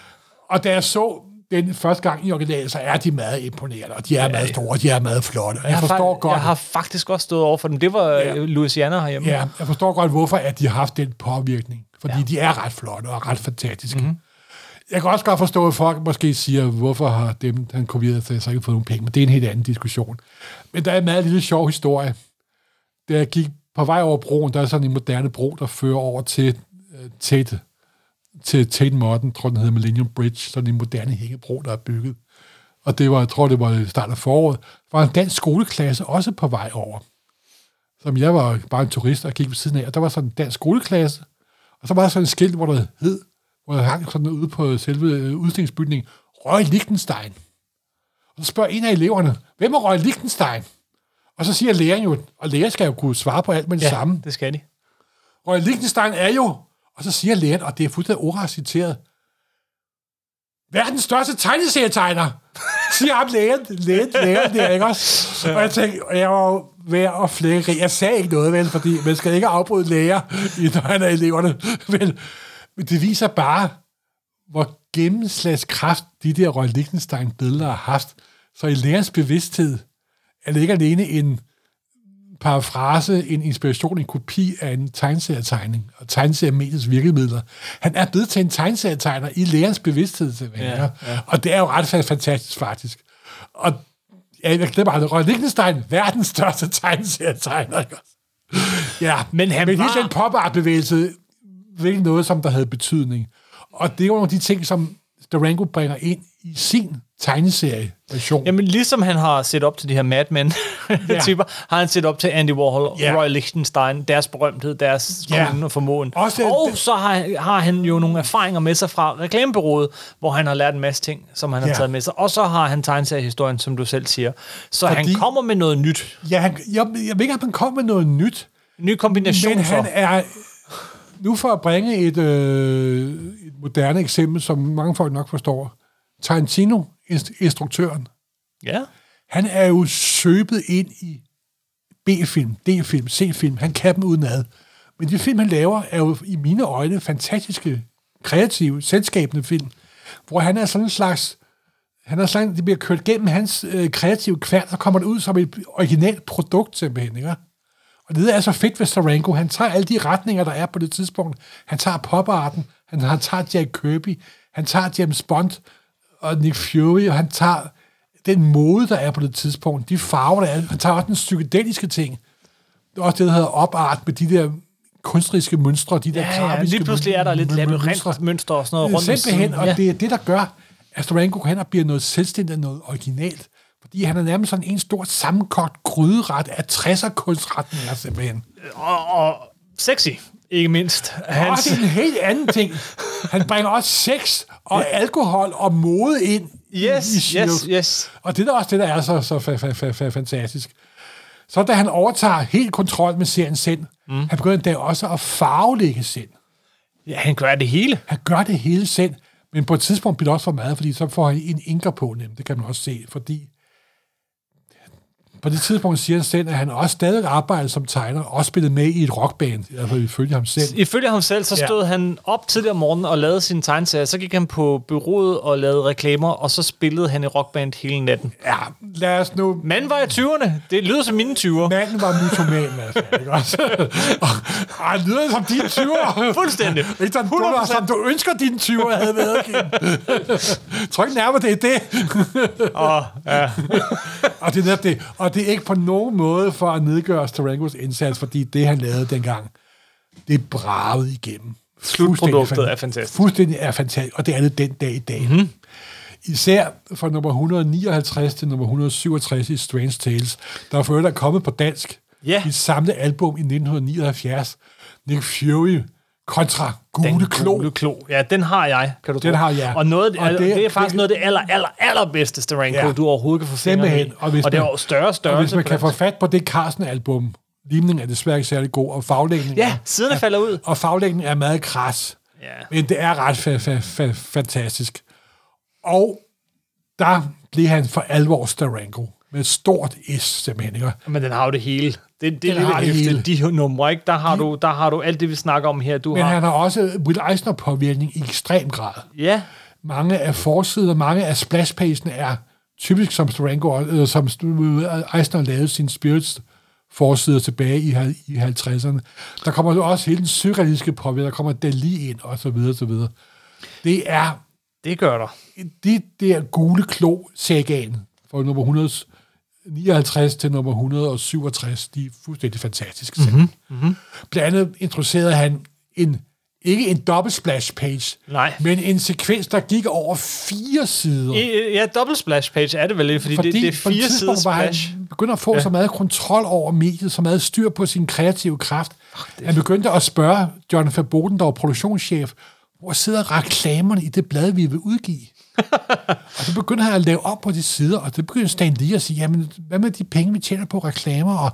Og da jeg så den første gang i originalen, så er de meget imponerende, og de er meget store, og de er meget flotte. Jeg, Jeg, har, forstår fa- godt, jeg har faktisk også stået over for dem. Det var Ja. ja. Louisiana herhjemme. ja, jeg forstår godt, hvorfor at de har haft den påvirkning. Fordi ja. Ja. de er ret flotte og ret fantastiske. Mm-hmm. Jeg kan også godt forstå, at folk måske siger, hvorfor har dem, han kopieret sig, så ikke fået nogen penge, men det er en helt anden diskussion. Men der er en meget lille sjov historie. Da jeg gik på vej over broen, der er sådan en moderne bro, der fører over til uh, Tate, til Tate Modern, tror den hedder Millennium Bridge, sådan en moderne hængebro, der er bygget. Og det var, jeg tror, det var i starten af foråret, var en dansk skoleklasse også på vej over. Som jeg var bare en turist og gik ved siden af, og der var sådan en dansk skoleklasse, og så var der sådan et skilt, hvor der hed, hvor der hang sådan ude på selve øh, udstillingsbygningen, Røg Lichtenstein. Og så spørger en af eleverne, hvem er Røg Lichtenstein? Og så siger læreren jo, og lærer skal jo kunne svare på alt med det ja samme. det skal de. Roy Lichtenstein er jo, og så siger lægen, og det er fuldstændig oraciteret, verdens største tegneserietegner, siger ham lægen, lægen, lægen der, ikke også? Og jeg tænkte, og jeg var ved at flække. Jeg sagde ikke noget, vel, fordi man skal ikke afbryde læger, i- når han er eleverne. Men, men det viser bare, hvor gennemslagskraft de der Roy Lichtenstein-billeder har haft. Så i lærerens bevidsthed er det ikke alene en parafrase, en inspiration, en kopi af en tegneserietegning, og tegneseriemediets virkemidler. Han er blevet til en tegneserietegner i lærerens bevidsthed, til ja, ja. og det er jo ret fa- fantastisk, faktisk. Og ja, jeg glemmer aldrig, Roy Lichtenstein, verdens største tegneserietegner. Ja, Men han men hele var- den pop-art-bevægelse, virkelig noget, som der havde betydning. Og det er jo nogle af de ting, som Durango bringer ind i sin tegneserie-version. Jamen, ligesom han har set op til de her Mad Men-typer, har han set op til Andy Warhol og Ja. Roy Lichtenstein, deres berømthed, deres Ja. kunde og formåen. Også og det- så har, har han jo nogle erfaringer med sig fra reklamebyrået, hvor han har lært en masse ting, som han har Ja. taget med sig. Og så har han tegneseriehistorien, som du selv siger. Så Fordi- han kommer med noget nyt. Ja, han, jeg, jeg ved ikke, om han kom med noget nyt, ny kombination men så. han er... Nu for at bringe et, øh, et moderne eksempel, som mange folk nok forstår. Tarantino, inst- instruktøren, Ja. han er jo søbet ind i B-film, D-film, C-film. Han kan dem udenad. Men de film, han laver, er jo i mine øjne fantastiske, kreative, selskabende film, hvor han er sådan en slags... Han er sådan, det bliver kørt gennem hans øh, kreative kværn, så kommer det ud som et originalt produkt simpelthen, ikke? Og det er så fedt ved Sarango. Han tager alle de retninger, der er på det tidspunkt. Han tager poparten, han, han tager Jack Kirby, han tager James Bond og Nick Fury, og han tager den mode, der er på det tidspunkt, de farver, der er. Han tager også den psykedeliske ting. Det er også det, der hedder opart med de der kunstneriske mønstre, de der Ja, ja, lige pludselig er der lidt mø- mønstre. labyrintmønster og sådan noget rundt Simpelthen, og Ja. det er det, der gør, at Starango går hen og bliver noget selvstændigt, noget originalt. Fordi han er nærmest sådan en stor sammenkogt gryderet af 60'er kunstretninger, simpelthen. Og, og sexy, ikke mindst. Han også en helt anden ting. Han bringer også sex og alkohol og mode ind Yes, i Shield. yes, yes. Og det er da også det, der er så, så fa- fa- fa- fa- fantastisk. Så da han overtager helt kontrol med serien selv, mm. han begynder endda også at farvelægge selv. Ja, han gør det hele. Han gør det hele selv, men på et tidspunkt bliver det også for meget, fordi så får han en inker på, nemlig. det kan man også se, fordi på det tidspunkt siger han selv, at han også stadig arbejder som tegner, og også spillet med i et rockband, fald ifølge ham selv. Ifølge ham selv, så Ja. stod han op tidligere om morgenen og lavede sine tegneserier. Så gik han på byrådet og lavede reklamer, og så spillede han i rockband hele natten. Ja, lad os nu... Manden var i 20'erne. Det lyder som mine 20'er. Manden var mytoman, fald, ikke også? og, og han lyder som dine 20'er. Fuldstændig. Ikke som, du, var, 100%. som du ønsker, dine 20'er havde været, Kim. Tror ikke nærmere, det er det. Og, ja. Og det, er det. og det er ikke på nogen måde for at nedgøre Starangos indsats, fordi det, han lavede dengang, det bravede igennem. Slutproduktet er fantastisk. Fuldstændig er fantastisk, og det er det den dag i dag. Mm-hmm. Især fra nummer 159 til nummer 167 i Strange Tales, der for øvrigt er kommet på dansk. Ja. I et samlet album i 1979. Nick Fury kontra Gule Den Klo. gule klo. Ja, den har jeg, kan du Den tro. har jeg. Og, noget, Og og det- det, er faktisk det- noget af det aller, aller, allerbedste Steranko, Ja. du overhovedet kan få fingrene i. Og hvis og det er man- jo større Og størrelse. hvis man kan den. få fat på det Carsten-album, limningen er desværre ikke særlig god, og faglægningen, Ja, siderne falder ud. og faglægningen er meget kras. Ja. Men det er ret fa- fa- fa- fantastisk. Og der blev han for alvor Steranko. Med et stort S, simpelthen. Ikke? Men den har jo det hele. Det, det er lidt har det. De numre, ikke? Der har, du, der har du alt det, vi snakker om her. Du Men har, han har også Will Eisner-påvirkning i ekstrem grad. Ja, Mange af forsider, mange af splashpagene er typisk som Steranko, øh, som Eisner lavede sin Spirits forsider tilbage i, i 50'erne. Der kommer jo også hele den surrealistiske påvirkning, der kommer Dali ind, og så videre, så videre. Det er det gør der. de der gule klo sagaen fra nummer 159 til nummer 167, de er fuldstændig fantastiske. Mm-hmm. Mm-hmm. Blandt andet introducerede han en, ikke en dobbelt splash page, Nej. men en sekvens, der gik over fire sider. I, ja, double splash page er det vel, fordi, fordi det, det er fire sider var han splash. begyndte at få ja. så meget kontrol over mediet, så meget styr på sin kreative kraft. Han begyndte at spørge John Verboten, der var produktionschef, hvor sidder reklamerne i det blad, vi vil udgive? og så begyndte han at lave op på de sider, og det begyndte Stan Lee at sige, jamen, hvad med de penge, vi tjener på reklamer? Og,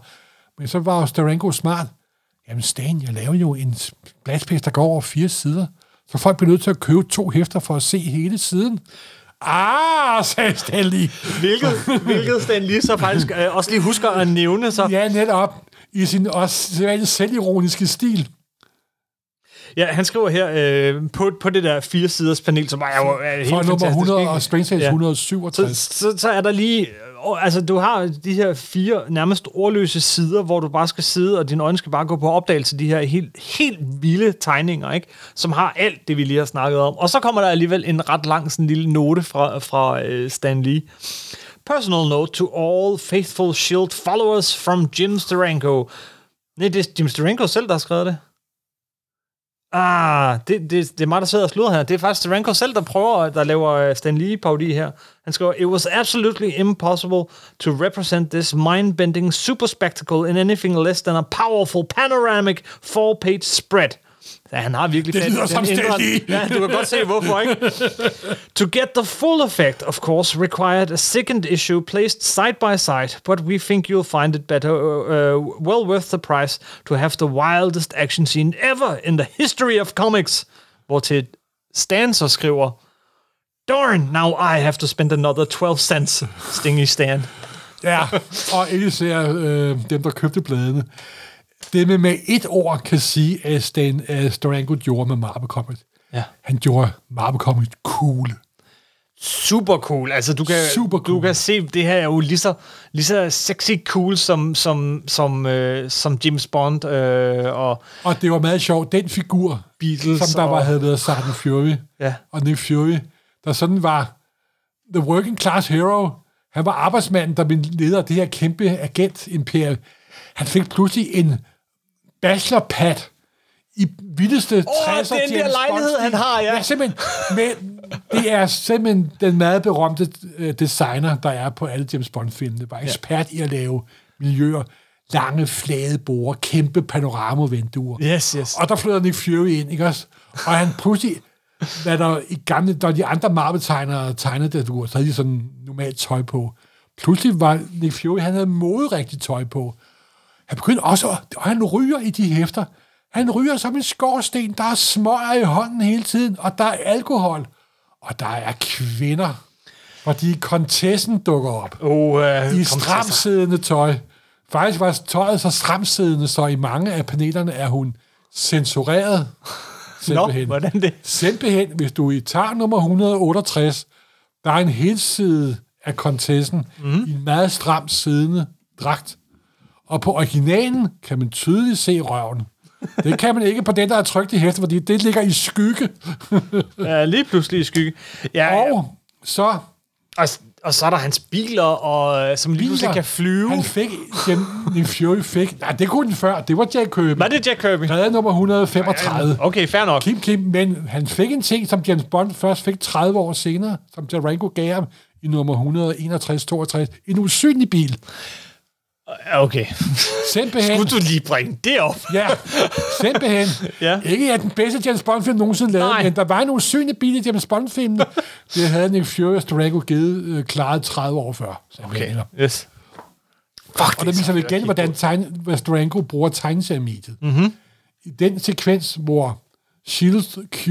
men så var jo Steranko smart. Jamen Stan, jeg laver jo en splashpage, der går over fire sider, så folk bliver nødt til at købe to hæfter for at se hele siden. Ah, sagde Stan Lee. Hvilket, hvilket Stan Lee så faktisk øh, også lige husker at nævne. Så. Ja, netop. I sin også sædvanligt selvironiske stil. Ja, han skriver her øh, på, på det der fire siders panel, som er jo er helt Fra nummer fantastisk, 100 ikke? og Springfield Ja. 167. Så, så, så er der lige... øh, Altså, du har de her fire nærmest ordløse sider, hvor du bare skal sidde, og dine øjne skal bare gå på opdagelse de her helt, helt vilde tegninger, ikke? Som har alt det, vi lige har snakket om. Og så kommer der alligevel en ret lang sådan lille note fra, fra øh, Stan Lee. Personal note to all faithful Shield followers from Jim Steranko. Nej, det er Jim Steranko selv, der har skrevet det. Ah, det, det, det er mig, der sidder og sluder her. Det er faktisk Steranko selv, der prøver, der laver øh, Stan Lee parodi her. Han skriver, It was absolutely impossible to represent this mind-bending super spectacle in anything less than a powerful panoramic four-page spread. Ja, han har virkelig Det fat i lyder Lee. Ja, du kan godt se, hvorfor, ikke? To get the full effect, of course, required a second issue placed side by side, but we think you'll find it better, uh, uh, well worth the price to have the wildest action scene ever in the history of comics. Hvor til Stan så skriver, Darn, now I have to spend another 12 cents, Stingy Stan. Ja, og især øh, dem, der købte bladene. Det med med et ord kan sige, at Stan uh, Steranko gjorde med Marvel Comics. Ja. Han gjorde Marvel Comics cool. Super cool. Altså, du kan, Super du cool. kan se, det her er jo lige så, lige så sexy cool som, som, som, øh, som James Bond øh, og Og det var meget sjovt, den figur, Beatles som der var, og- havde været Sergeant Fury, Ja. og Nick Fury, der sådan var the working class hero. Han var arbejdsmanden, der blev leder af det her kæmpe agentimperium. Han fik pludselig en bachelorpad i vildeste Åh, 60'er den der lejlighed, han har, ja. ja simpelthen. Men det er simpelthen den meget berømte øh, designer, der er på alle James Bond-filmene. Var ekspert i at lave miljøer, lange, flade borde, kæmpe panoramavinduer. Yes, yes. Og der flytter Nick Fury ind, ikke også? Og han pludselig, hvad der i gamle, da de andre Marvel-tegnere tegnede det, så havde de sådan normalt tøj på. Pludselig var Nick Fury, han havde moderigtigt tøj på. Han begyndte også, at, og han ryger i de hæfter. Han ryger som en skorsten, der er smøger i hånden hele tiden, og der er alkohol, og der er kvinder. Fordi kontessen dukker op Oh, uh, i stramsiddende tøj. Faktisk var tøjet så stramsiddende, så i mange af panelerne er hun censureret. Nå, Simpelthen. hvordan det? Simpelthen, hvis du i tager nummer 168, der er en helside af kontessen mm. i en meget stram siddende dragt. Og på originalen kan man tydeligt se røven. Det kan man ikke på den, der er trykt i hæftet, fordi det ligger i skygge. Ja, lige pludselig i skygge. Ja, ja. Og så Og, og så er der hans biler, og, øh, som lige pludselig kan flyve. Han fik, Jim, Nick Fury fik, nej, det kunne den før, det var Jack Kirby. Var det Jack Kirby? Redde nummer 135. Okay, fair nok. Kim, Kim, men han fik en ting, som James Bond først fik 30 år senere, som Jarango gav ham i nummer 161-62. En usynlig bil. Okay. Simpelthen. Skulle du lige bringe det op? Ja, simpelthen. Ja. Ikke at den bedste James Bond-film nogensinde lavet, Nej. men der var en usynlig bil i James Bond-filmen. det havde Nick Fury og Durango givet øh, klaret 30 år før. Okay, yes. Fuck, og der viser vi igen, hvordan tegn, hvad Durango bruger tegneseriemediet. Mm-hmm. I den sekvens, hvor Shield Q...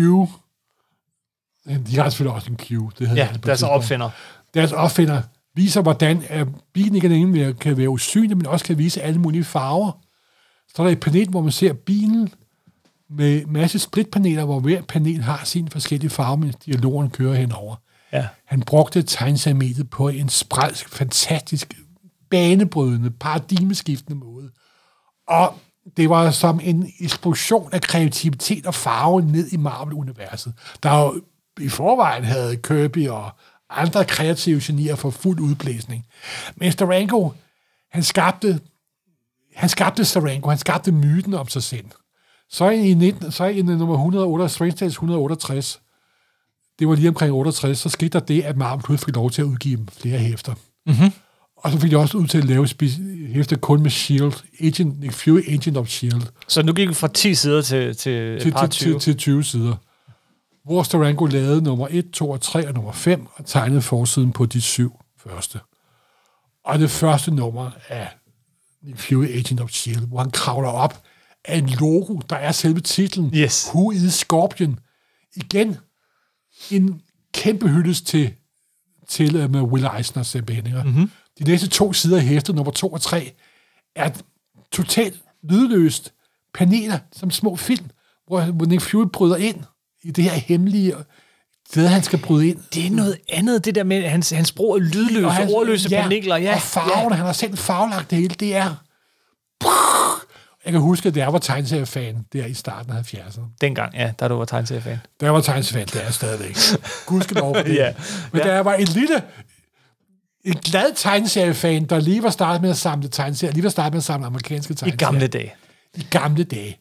De har selvfølgelig også en Q. Det hedder Ja, det deres opfinder. Deres opfinder viser, hvordan bilen ikke alene kan være usynlig, men også kan vise alle mulige farver. Så er der et panel, hvor man ser bilen med masse splitpaneler, hvor hver panel har sin forskellige farve, mens dialogen kører henover. Ja. Han brugte tegneseriemediet på en spralsk, fantastisk, banebrydende, paradigmeskiftende måde. Og det var som en eksplosion af kreativitet og farve ned i Marvel-universet. Der jo i forvejen havde Kirby og andre kreative genier for fuld udblæsning. Men Starango, han skabte, han skabte Starango, han skabte myten om sig selv. Så i, 19, så i nummer 168, Strange Tales 168, det var lige omkring 68, så skete der det, at Marvel pludselig fik lov til at udgive flere hæfter. Mm-hmm. Og så fik de også ud til at lave spe- hæfter kun med S.H.I.E.L.D. Agent, Nick Fury, Agent of S.H.I.E.L.D. Så nu gik vi fra 10 sider til, til et Til, par til, 20. til, til 20 sider. Hvor Starango lavede nummer 1, 2 og 3 og nummer 5, og tegnede forsiden på de syv første. Og det første nummer af Nick Fury, Agent of S.H.I.E.L.D., hvor han kravler op af en logo, der er selve titlen. Yes. Who is Scorpion? Igen, en kæmpe hyldest til, til uh, med Will Eisner simpelthen. Mm-hmm. De næste to sider af hæftet, nummer 2 og 3, er totalt lydløst paneler som små film, hvor, hvor Nick Fury bryder ind i det her hemmelige sted, han skal bryde ind. Det er noget andet, det der med hans, hans brug af lydløse, hans- ordløse ja, paneler. Ja, og farverne, ja. han har selv farvelagt det hele, det er... Jeg kan huske, at jeg var tegneseriefan der i starten af 70'erne. Dengang, ja, da du var tegneseriefan. Da jeg var tegneseriefan, det er jeg stadigvæk. Gudskelov for det. Ja, Men ja. da jeg var en lille, en glad tegneseriefan, der lige var startet med at samle tegneserier, lige var startet med at samle amerikanske I tegneserier. gamle dage. I gamle dage.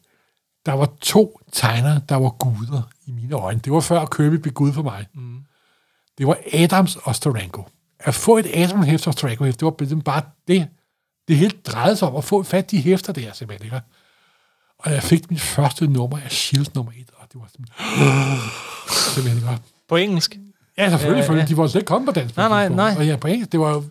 Der var to tegnere, der var guder i mine øjne. Det var før Kirby blev gud for mig. Mm. Det var Adams og Starango. At få et Adams-hæfte og Starango-hæfte, det var simpelthen bare det, det hele drejede sig om at få fat i de hæfter der, simpelthen. Ikke? Og jeg fik mit første nummer af Shield nummer 1, og det var simpelthen... simpelthen ikke? På engelsk. Ja, selvfølgelig, Ja, ja, de var slet ikke kommet på dansk. Nej, nej, nej. Og ja, på engelsk, det var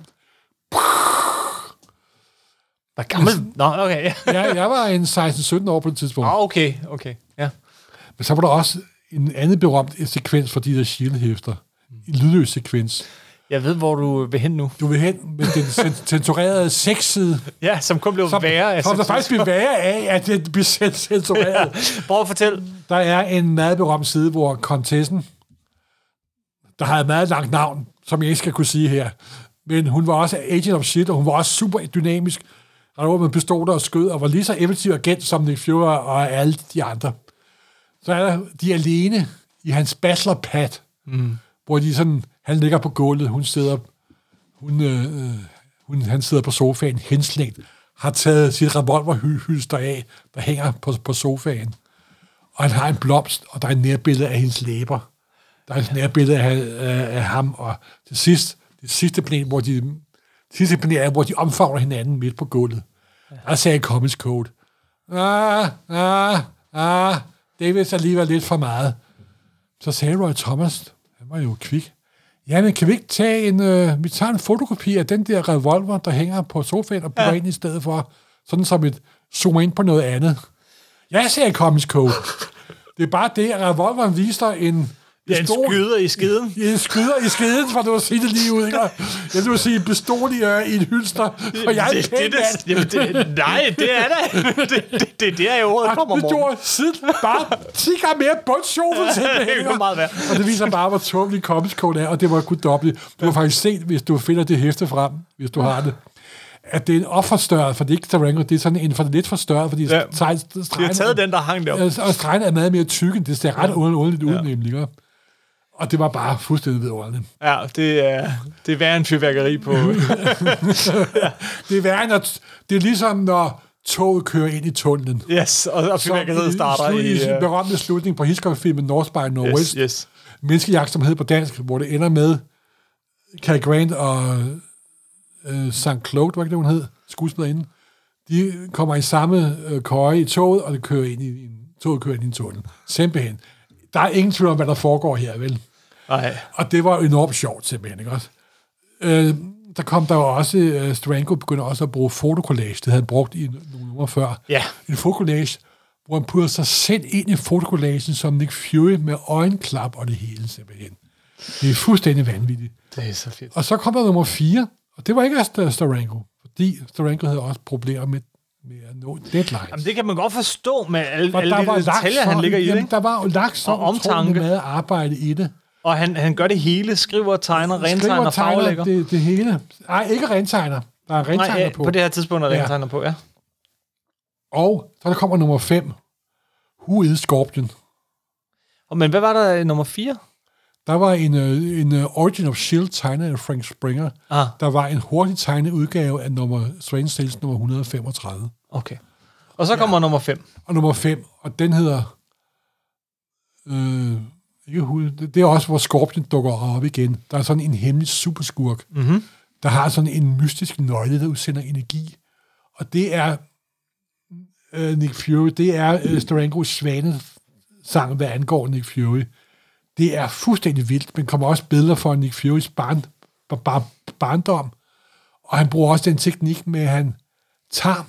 Hvor gammel? Nå, okay, ja. Ja, jeg var en 16-17 år på det tidspunkt. Ah, okay, okay. Ja. Men så var der også en anden berømt sekvens for de der Shield-hæfter. En lydløs sekvens. Jeg ved, hvor du vil hen nu. Du vil hen med den cen- censurerede sexside, Ja, som kun blev som, værre. som der faktisk bliver værre af, at det cen- censureret. Prøv at fortælle. Der er en meget berømt side, hvor kontessen, der har et meget langt navn, som jeg ikke skal kunne sige her, men hun var også agent of shit, og hun var også super dynamisk, og var med pistoler og skød, og var lige så effektiv agent som Nick Fury og alle de andre. Så er der, de alene i hans bachelorpad, mm. hvor de sådan, han ligger på gulvet, hun sidder, hun, øh, øh, hun, han sidder på sofaen, henslængt, har taget sit revolverhylster af, der hænger på, på sofaen og han har en blomst, og der er et nærbillede af hendes læber. Der er et nærbillede af, af, af ham, og til sidst, det sidste plan, hvor de, sidste plan er, hvor de omfavner hinanden midt på gulvet. Der sagde Comics Code, ah, ah, ah, det er vist alligevel lidt for meget. Så sagde Roy Thomas, han var jo kvik, ja, men kan vi ikke tage en, øh, vi tager en fotokopi af den der revolver, der hænger på sofaen, og putter ja. ind i stedet for, sådan som et zoomer ind på noget andet. Ja, sagde Comics Code. Det er bare det, at revolveren viser en Ja, en skyder i skiden. en skyder i skeden, for du at sige det lige ud. Ikke? Jeg vil sige en pistol i, øh, i en hylster, og jeg er det, det, det, jamen, det, nej, det er da. Det, det, det, det er jo ordet kommer Det morgen. gjorde siden bare 10 gange mere bundsjoven, simpelthen. det ikke? kunne meget være. Og det viser bare, hvor tåbelig Code er, og det var guddommeligt. Du har faktisk set, hvis du finder det hæfte frem, hvis du har det, at det er en offerstørret, for det er ikke Tarango, det er sådan en for lidt forstørret, fordi Ja. ja. De har taget den, der hang. Ja, og stregen er meget mere tykke. Det ser ret underligt ud, nemlig. Og det var bare fuldstændig vidunderligt. Ja, det er, det er værre en fyrværkeri på... Det er værre, når, det er ligesom, når toget kører ind i tunnelen. Yes, og, og fyrværkeriet starter i, i... øh, berømte slutning på Hitchcock-filmen North by Northwest. Yes, yes. Menneskejagt, som hedder på dansk, hvor det ender med Cary Grant og øh, St. Claude, var ikke det, hun hed, skuespillerinde. De kommer i samme øh, køje i toget, og det kører ind i en, toget kører ind i en tunnel. Simpelthen. Der er ingen tvivl om, hvad der foregår her, vel? Nej. Og det var enormt sjovt, simpelthen, ikke også? Øh, der kom der jo også, øh, Stranko begyndte også at bruge fotokollage. Det havde han brugt i nogle uger før. Ja. En fotokollage, hvor han putter sig selv ind i fotokollagen som Nick Fury med øjenklap og det hele, simpelthen. Det er fuldstændig vanvittigt. Det er så fedt. Og så kom der nummer 4, og det var ikke St- Staranko, fordi Staranko havde også problemer med, at nå deadlines. Jamen, det kan man godt forstå med alle, Og alle de detaljer, han ligger i. jamen, Ikke? der var jo lagt så Og omtanke. meget arbejde i det. Og han, han gør det hele, skriver, tegner, rentegner, Skriver, farvelægger. det, det hele. Nej, ikke rentegner. Der er rentegner Nej, ja, på. på det her tidspunkt er Ja. rentegner på, ja. Og så der kommer nummer 5. Who is Scorpion? Og, men hvad var der i nummer 4? Der var en, øh, en øh, Origin of S.H.I.E.L.D. tegnet af Frank Springer. Ah, Der var en hurtigt tegnet udgave af nummer Strange Tales nummer 135. okay. Og så kommer nummer 5. Og nummer 5, og den hedder... Øh, ikke hud, det det er også, hvor Scorpion dukker op igen. Der er sådan en hemmelig superskurk, Mm-hmm. der har sådan en mystisk nøgle, der udsender energi. Og det er øh, Nick Fury, det er øh, Starangos svane sang, hvad angår Nick Fury. Det er fuldstændig vildt, men kommer også billeder for Nick Furys barn, bar, bar, barndom. Og han bruger også den teknik med, at han tager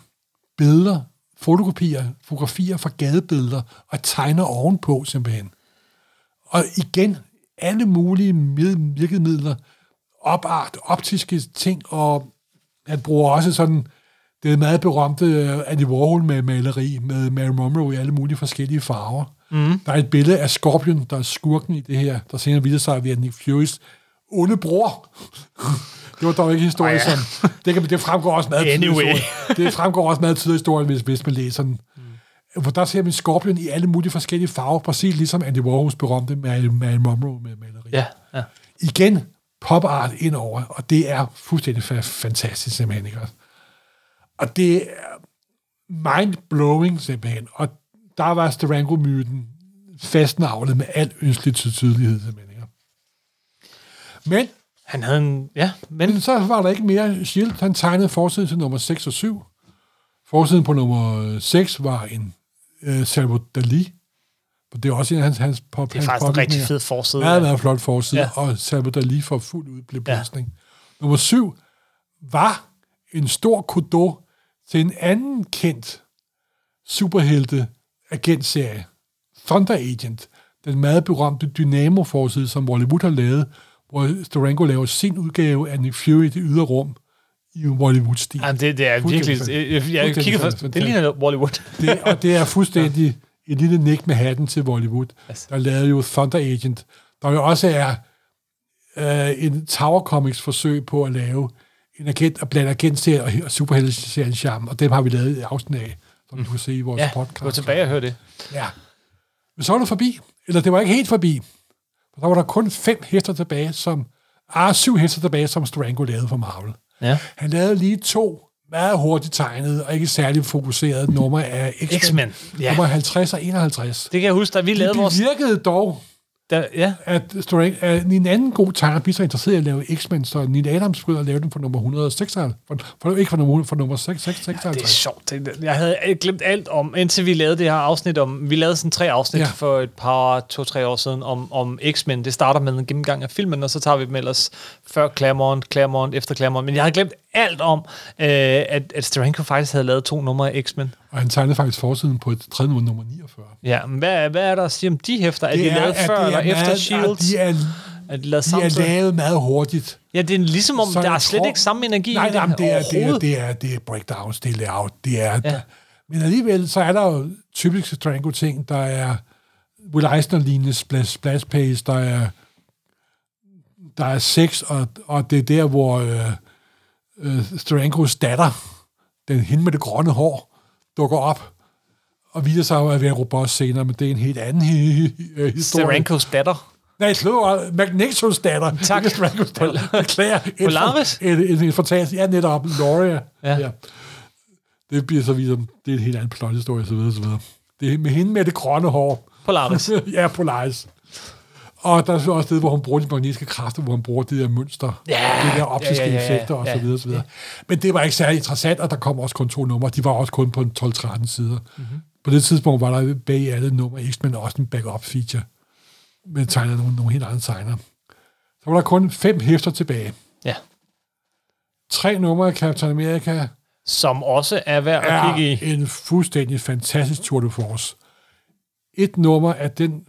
billeder, fotokopier, fotografier fra gadebilleder og tegner ovenpå simpelthen. Og igen, alle mulige virkemidler, opart, optiske ting, og han bruger også sådan det meget berømte øh, Andy Warhol med maleri med Mary Monroe i alle mulige forskellige farver. Mm. Der er et billede af Scorpion, der er skurken i det her, der senere viser sig at være Nick Furys onde bror. det var dog ikke historie, Ej, ja. som... Det, kan, det fremgår også meget tydeligt. Anyway. historien. Det fremgår også meget tydeligt historien, hvis, hvis man læser den. Mm. For der ser man Scorpion i alle mulige forskellige farver, præcis ligesom Andy Warhols berømte Mary Monroe med maleri Ja, ja. igen pop art indover, og det er fuldstændig fa- fantastisk simpelthen, ikke? Og det er mind-blowing simpelthen, og der var Sterango-myten fastnavlet med al ønskelig ty- tydelighed simpelthen, ikke? Men, Han havde en... Ja, men... men så var der ikke mere Shield. Han tegnede forsiden til nummer 6 og 7. Forsiden på nummer 6 var en uh, Salvador Dali. Og det er også en af hans, hans pop, Det er faktisk en rigtig fed forside. Meget, meget flot forside, Ja. ja. og Salvador Dali får fuld udblæsning. Ja. Nummer syv var en stor kudo til en anden kendt superhelte agentserie, Thunder Agent, den meget berømte Dynamo-forside, som Hollywood har lavet, hvor Starango laver sin udgave af Nick Fury i det ydre rum i Hollywood-stil. Jamen, det, det er virkelig... Jeg, jeg, kigger først... Det ligner Bollywood. Det, og det er fuldstændig et lille nik med hatten til Bollywood. Altså. Der lavede jo Thunder Agent. Der jo også er øh, en Tower Comics forsøg på at lave en agent, at blande agentserie og, og superhelteserien sammen, og dem har vi lavet i afsnit af, som du kan se i vores Ja, podcast. gå tilbage og hør det. Ja. Men så var det forbi. Eller det var ikke helt forbi. For der var der kun fem hester tilbage, som... Ah, syv hester tilbage, som Strango lavede for Marvel. Ja. Han lavede lige to meget hurtigt tegnede og ikke særlig fokuserede numre af X-Men. X-Men, ja. Nummer 50 og 51. Det kan jeg huske, da vi lavede Det vores... bevirkede dog, Der, ja, at, Strange, at en anden god tegner blev så interesseret i at lave X-Men, så Neil Adams begyndte at lave den for nummer 156. For, for, ikke for nummer, for nummer 656. det er sjovt. Det- Jeg havde glemt alt om, indtil vi lavede det her afsnit om... Vi lavede sådan tre afsnit Ja. ja. for et par, to-tre år siden om, om X-Men. Det starter med en gennemgang af filmen, og så tager vi dem ellers før Claremont, Claremont, efter Claremont. Men jeg havde glemt alt om, øh, at, at Steranko faktisk havde lavet to numre af X-Men. Og han tegnede faktisk forsiden på et tredje nummer, nummer 49. Ja, men hvad, hvad er der at sige om de hæfter? Er de lavet at før det er eller efter meget- Shields? De er, Er de lavet de er lavet meget hurtigt. Ja, det er ligesom om, Så der er slet tror- ikke samme energi Nej, i nej, den men det er, det, er, det, er, det er breakdowns, det er layout, det er... Ja. Ja. Men alligevel, så er der jo typiske Strango-ting, der er Will Eisner-lignende splash, splash page, der er, der er sex, og, og det er der, hvor øh, øh, Strangos datter, den hende med det grønne hår, dukker op, og viser sig at være robot senere, men det er en helt anden øh, historie. Sterankos datter. Nej, slå Magnetos datter. Tak. Ikke Strangos datter. Beklager. Polaris? Et, et, et fantastisk. Ja, netop. Loria. Ja. ja. Det bliver så videre. Det er en helt anden plothistorie, så videre, så videre. Det er med hende med det grønne hår. Polaris. ja, Polaris. Og der er så også det, hvor hun bruger de magnetiske kræfter, hvor hun bruger det der mønster, Ja, det der optiske ja, ja, ja, effekter og ja. så videre, så videre. Men det var ikke særlig interessant, og der kom også kun to numre. De var også kun på en 12-13 sider. Mhm. Mm-hmm. På det tidspunkt var der bag alle numre X-Men også en backup feature med tegner nogle, nogle helt andre tegner. Så var der kun fem hæfter tilbage. Ja. Tre numre af Captain America Som også er værd at kigge i. en fuldstændig fantastisk tour de force. Et nummer af den,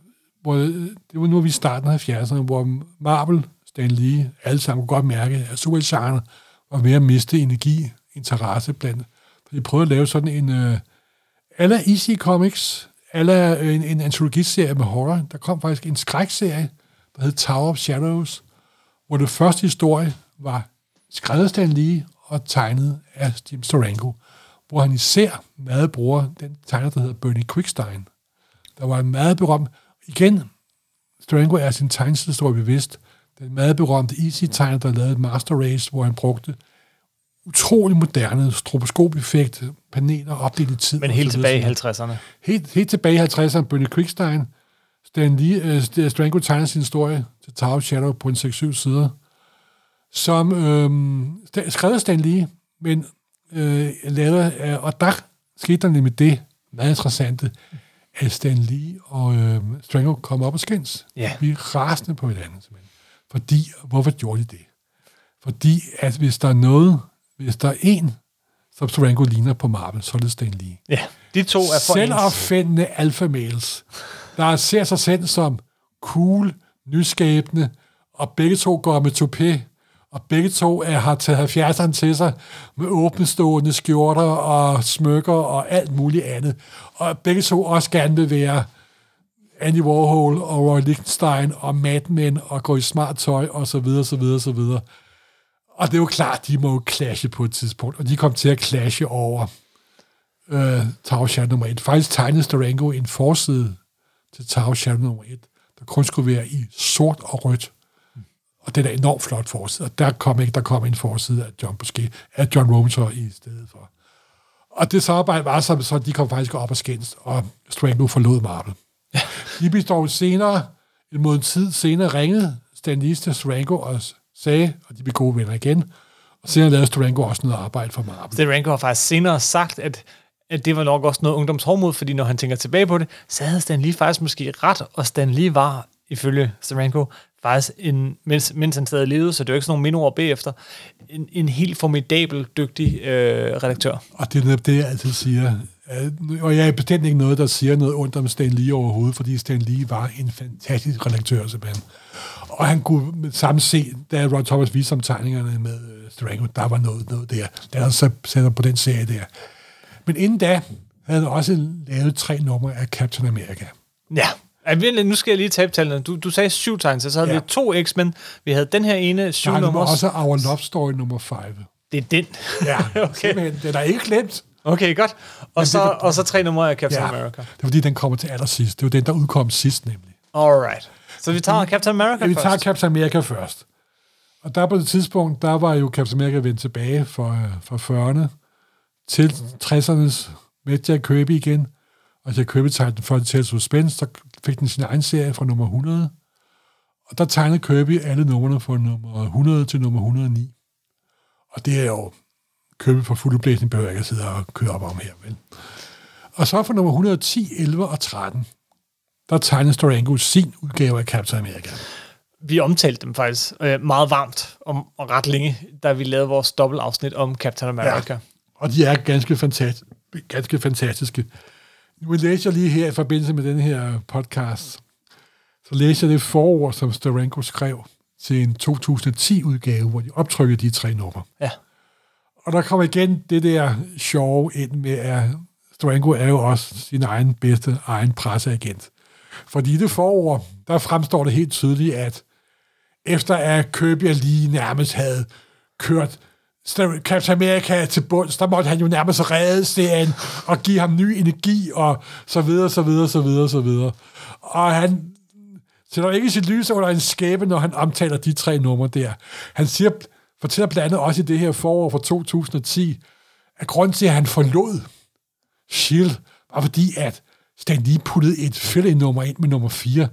hvor øh, det var nu vi i starten af 70'erne, hvor Marvel, Stan Lee, alle sammen kunne godt mærke, at supergenre var ved at miste energi, interesse blandt. For de prøvede at lave sådan en, øh, alla Easy Comics, alla øh, en, en antologiserie med horror. Der kom faktisk en skrækserie, der hed Tower of Shadows, hvor det første historie var skrevet Stan Lee og tegnet af Jim Steranko, hvor han især meget bruger den tegner, der hedder Bernie Quickstein. Der var en meget berømt, igen, Steranko er sin tegnehistorie bevidst, den meget berømte Easy-tegner, der lavede Master Race, hvor han brugte utrolig moderne stroboskop-effekt, paneler opdelt i tid. Men helt tilbage i videre. 50'erne. Helt, helt tilbage i 50'erne, Bernie Quickstein, Stan Lee, øh, Strango tegner sin historie til Tower Shadow på en 6-7 sider, som øh, skrevet Stan Lee, men øh, lavet af, og der skete der nemlig det meget interessante, at Stan Lee og øh, Strango kom op og skændes. Ja. Vi er rasende på hinanden, simpelthen. Fordi, hvorfor gjorde de det? Fordi, at hvis der er noget, hvis der er en, som Strango ligner på Marvel, så er det Stan Lee Ja, de to er for ens. selvopfindende alfa males, der ser sig selv som cool, nyskabende, og begge to går med topé, og begge to er, har taget 70'erne til sig med åbenstående skjorter og smykker og alt muligt andet. Og begge to også gerne vil være Andy Warhol og Roy Lichtenstein og Mad Men og gå i smart tøj og så videre, så videre, så videre. Og det er jo klart, de må jo clashe på et tidspunkt, og de kom til at clashe over øh, Tower Shadow nummer 1. Faktisk tegnede Steranko en forside til Tower Shadow nummer 1, der kun skulle være i sort og rødt. Og den er enormt flot forside. Og der kom ikke, der kom en forside af John Busquet, af John Romita i stedet for. Og det samarbejde var så, så de kom faktisk op og skændes, og Strango forlod Marvel. De blev dog senere, en måned tid senere, ringede Stan Lee til Strango og sagde, og de blev gode venner igen, og senere lavede Strango også noget arbejde for Marvel. Steranko har faktisk senere sagt, at, at det var nok også noget ungdomshormod, fordi når han tænker tilbage på det, så havde Stan Lee faktisk måske ret, og Stan Lee var, ifølge Steranko, faktisk, en, mens, mens han stadig levede, så det er jo ikke sådan nogle mindeord bagefter, en, en helt formidabel, dygtig øh, redaktør. Og det er det, jeg altid siger. Øh, Og jeg er bestemt ikke noget, der siger noget ondt om Stan Lee overhovedet, fordi Stan Lee var en fantastisk redaktør, simpelthen. Og han kunne med samme se, da Ron Thomas viste om tegningerne med øh, Steranko, der var noget, noget der. Der er så sætter på den serie der. Men inden da havde han også lavet tre numre af Captain America. Ja. Lidt, Nu skal jeg lige tabe tallene. Du, du sagde syv tegn, så havde Ja. vi to X-Men. Vi havde den her ene syv Der var nummer. også Our Love Story nummer 5. Det er den. Ja, Okay. simpelthen. Den er ikke glemt. Okay, godt. Og, så, og så tre numre af Captain Ja, America. det er fordi, den kommer til allersidst. Det var den, der udkom sidst nemlig. Alright. Så vi tager Captain America Ja, vi først. tager Captain America først. Og der på det tidspunkt, der var jo Captain America vendt tilbage fra, fra 40'erne til 60'ernes med Jack Kirby igen. Og Jack Kirby tegnede den første til Suspense, så fik den sin egen serie fra nummer 100. Og der tegnede Kirby alle numrene fra nummer 100 til nummer 109. Og det er jo Kirby for fuld blæsning, behøver jeg ikke at sidde og køre op om her, vel? Og så fra nummer 110, 11 og 13, der tegnede Storango sin udgave af Captain America. Vi omtalte dem faktisk øh, meget varmt om, og ret længe, da vi lavede vores dobbeltafsnit om Captain America. Ja. Og de er ganske, fantast, ganske fantastiske. Nu læser jeg lige her i forbindelse med den her podcast, så læser jeg det forord, som Steranko skrev til en 2010-udgave, hvor de optrykkede de tre numre. ja. Og der kommer igen det der sjove ind med, at Steranko er jo også sin egen bedste egen presseagent. Fordi i det forord, der fremstår det helt tydeligt, at efter at Kirby lige nærmest havde kørt Captain America til bunds, der måtte han jo nærmest redde serien og give ham ny energi og så videre, så videre, så videre, så videre. Og han sætter ikke sit lys under en skæbe, når han omtaler de tre numre der. Han siger, fortæller blandt andet også i det her forår fra 2010, at grunden til, at han forlod S.H.I.E.L.D., var fordi, at Stan Lee puttede et fill nummer ind med nummer 4,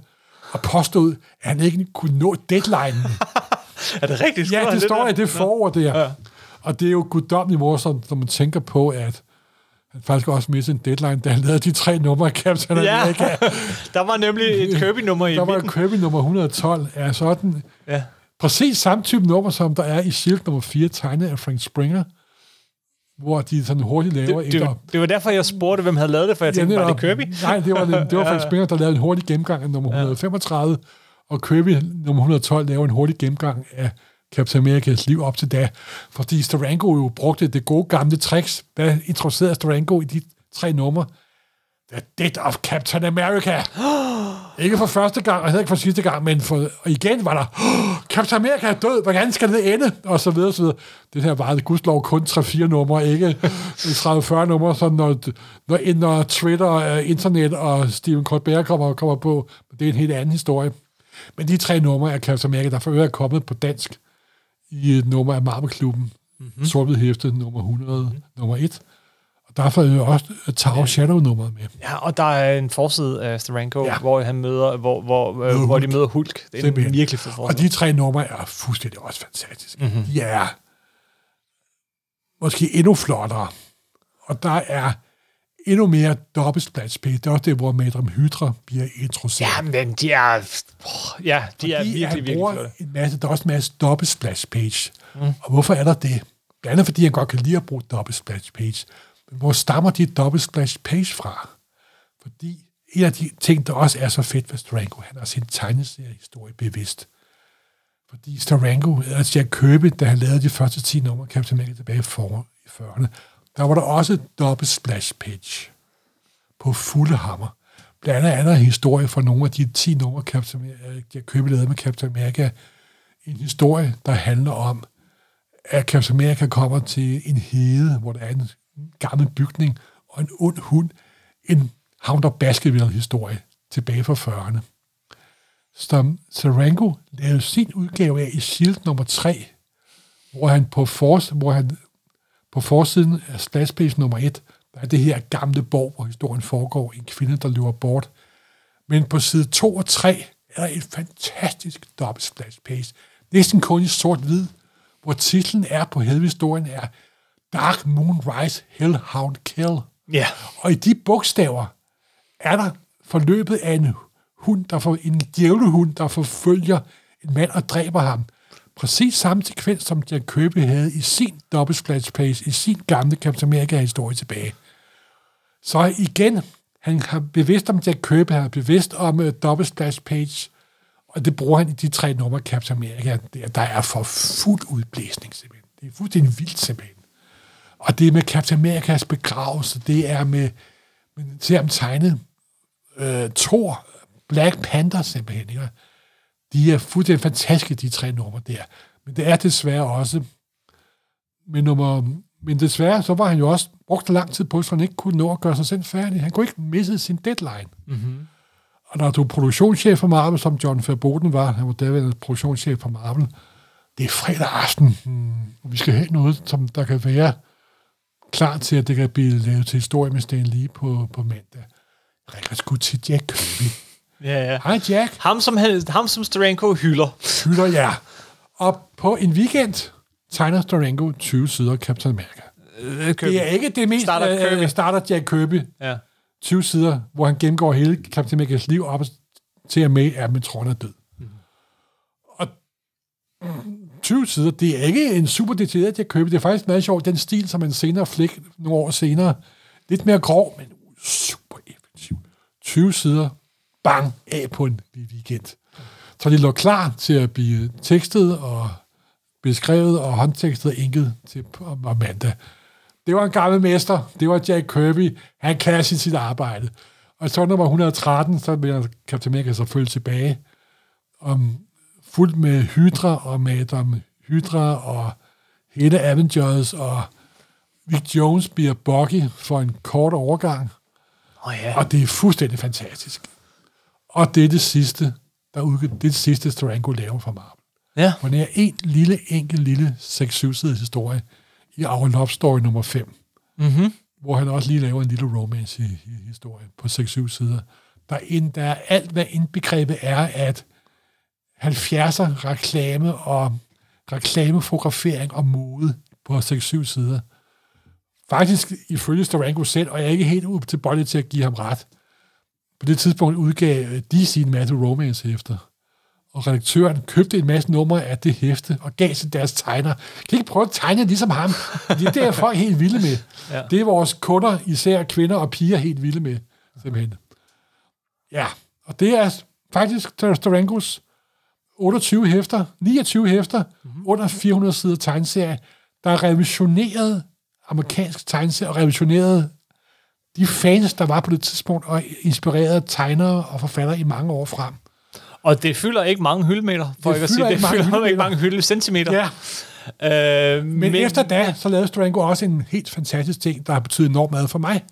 og påstod, at han ikke kunne nå deadline. Er det rigtigt? ja, det står i det forord der. Ja. Og det er jo guddommeligt morsomt, når man tænker på, at han faktisk også mistede en deadline, da han lavede de tre numre af Captain Ja, America. der var nemlig et Kirby-nummer i Der var midten. Kirby nummer 112, er sådan Ja. præcis samme type nummer, som der er i Shield nummer 4, tegnet af Frank Springer, hvor de sådan hurtigt laver Det, det, et det var derfor, jeg spurgte, hvem havde lavet det, for jeg tænkte, var det Kirby? Nej, det var, det, det var Frank Springer, der lavede en hurtig gennemgang af nummer 135, og Kirby nummer 112 laver en hurtig gennemgang af Captain America's liv op til da. Fordi Starango jo brugte det gode gamle tricks. Hvad introducerede Starango i de tre numre? The Death of Captain America. ikke for første gang, og heller ikke for sidste gang, men for, og igen var der, oh, Captain America er død, hvordan skal det ende? Og så videre, så videre. Det her var det gudslov kun 3-4 numre, ikke 30-40 numre, så når, når, når Twitter, øh, internet og Steven Colbert kommer, kommer på, det er en helt anden historie. Men de tre numre af Captain America, der for øvrigt er kommet på dansk i et nummer af Marvel-klubben, mm-hmm. sort hæfte nummer 100, mm-hmm. nummer 1. Og derfor er jo også Tower Shadow-nummeret med. Ja, og der er en forside af Steranko, Ja. hvor han møder, hvor, hvor, øh, hvor de møder Hulk. Det er Simpelthen. en virkelig fed Og de tre numre er fuldstændig også fantastiske. Mm-hmm. De er måske endnu flottere. Og der er endnu mere dobbelt splash page. Det er også det, hvor Madame Hydra bliver introduceret. Ja, men de er... Oh, ja, de er Fordi virkelig, han virkelig flotte. en masse, der er også en masse dobbelt splash page. Mm. Og hvorfor er der det? Blandt andet fordi han godt kan lide at bruge dobbelt splash page. Men hvor stammer de dobbelt splash page fra? Fordi en af de ting, der også er så fedt ved Steranko, han har sin tegneseriehistorie bevidst. Fordi Steranko, altså Jack Kirby, da han lavede de første 10 numre, Captain America tilbage for- i 40'erne, der var der også dobbelt splash page på fulde hammer. Blandt andet er historie fra nogle af de 10 numre, Captain America, øh, købte Kirby med Captain America. En historie, der handler om, at Captain America kommer til en hede, hvor der er en gammel bygning og en ond hund. En Hound of Baskerville-historie tilbage fra 40'erne. Som Serango lavede sin udgave af i Shield nummer 3, hvor han på, force, hvor han på forsiden af splash page nummer 1, der er det her gamle borg, hvor historien foregår, en kvinde, der løber bort. Men på side 2 og 3 er der et fantastisk dobbelt splash page. Næsten kun i sort-hvid, hvor titlen er på hele historien er Dark Moon Rise Hellhound Kill. Ja. Og i de bogstaver er der forløbet af en hund, der får en djævlehund, der forfølger en mand og dræber ham. Præcis samme sekvens, som Jack Kirby havde i sin double splash page, i sin gamle Captain America-historie tilbage. Så igen, han har bevidst om Jack Kirby, han er bevidst om uh, double splash page, og det bruger han i de tre numre Captain America, der, der er for fuld udblæsning simpelthen. Det er fuldstændig vildt simpelthen. Og det er med Captain Americas begravelse, det er med, med ser ham tegnet uh, Thor, Black Panther simpelthen. Ikke? De er fuldstændig fantastiske, de tre numre der. Men det er desværre også med nummer... Men desværre, så var han jo også brugt lang tid på, så han ikke kunne nå at gøre sig selv færdig. Han kunne ikke misse sin deadline. Mm-hmm. Og når du er produktionschef for Marvel, som John Verboten var, han var derved produktionschef for Marvel, det er fredag aften, hmm, og vi skal have noget, som der kan være klar til, at det kan blive lavet til historie med Stan Lee på, på mandag. Ringer sgu til Jack Kirby. Ja, ja. Hej Jack, Ham som, han, ham som Steranko hylder. hylder jer. Og på en weekend tegner Steranko 20 sider Captain America. Øh, Kirby. Det er ikke det mest... Starter Kirby. Øh, starter Jack Kirby. Ja. 20 sider, hvor han gennemgår hele Captain Amerikas liv op til at med, at Metron er død. Mm. Og 20 sider, det er ikke en super detaljeret Jack Kirby. Det er faktisk meget sjovt, den stil, som man senere flæk nogle år senere. Lidt mere grov, men super effektiv. 20 sider, bang, af på en weekend. Så de lå klar til at blive tekstet og beskrevet og håndtekstet og inket til mandag. Det var en gammel mester. Det var Jack Kirby. Han kan sit, sit arbejde. Og så nummer 113, så vender Captain America selvfølgelig tilbage. Om, fuldt med Hydra og Madame Hydra og hele Avengers og Vic Jones bliver Bucky for en kort overgang. Oh, ja. Og det er fuldstændig fantastisk. Og det er det sidste, der udgiver, det er det sidste, Steranko laver for Marvel. Ja. For det er en lille, enkel, lille 6-7-siders historie i Our Love Story nummer 5, Mm-hmm. hvor han også lige laver en lille romance i, i historien på 6-7 sider. der, ind, der er alt, hvad indbegrebet er, at 70'er reklame og reklamefotografering og mode på 6-7 sider. Faktisk ifølge Starango selv, og jeg er ikke helt bolde til at give ham ret, på det tidspunkt udgav DC en masse romance-hæfter. Og redaktøren købte en masse numre af det hæfte og gav til deres tegner. Kan I ikke prøve at tegne ligesom ham? Det er det, er folk helt vilde med. Ja. Det er vores kunder, især kvinder og piger, helt vilde med. Simpelthen. Ja, og det er faktisk Starangos 28 hæfter, 29 hæfter, mm-hmm. under 400 sider tegneserie, der er revisioneret amerikansk tegneserie og revisioneret de fans, der var på det tidspunkt, og inspirerede tegnere og forfattere i mange år frem. Og det fylder ikke mange hyldemeter, for det ikke at sige. Det fylder hyldemeter. ikke mange hyldecentimeter. Ja. Øh, men, men efter da, så lavede Strango også en helt fantastisk ting, der har betydet enormt meget for mig.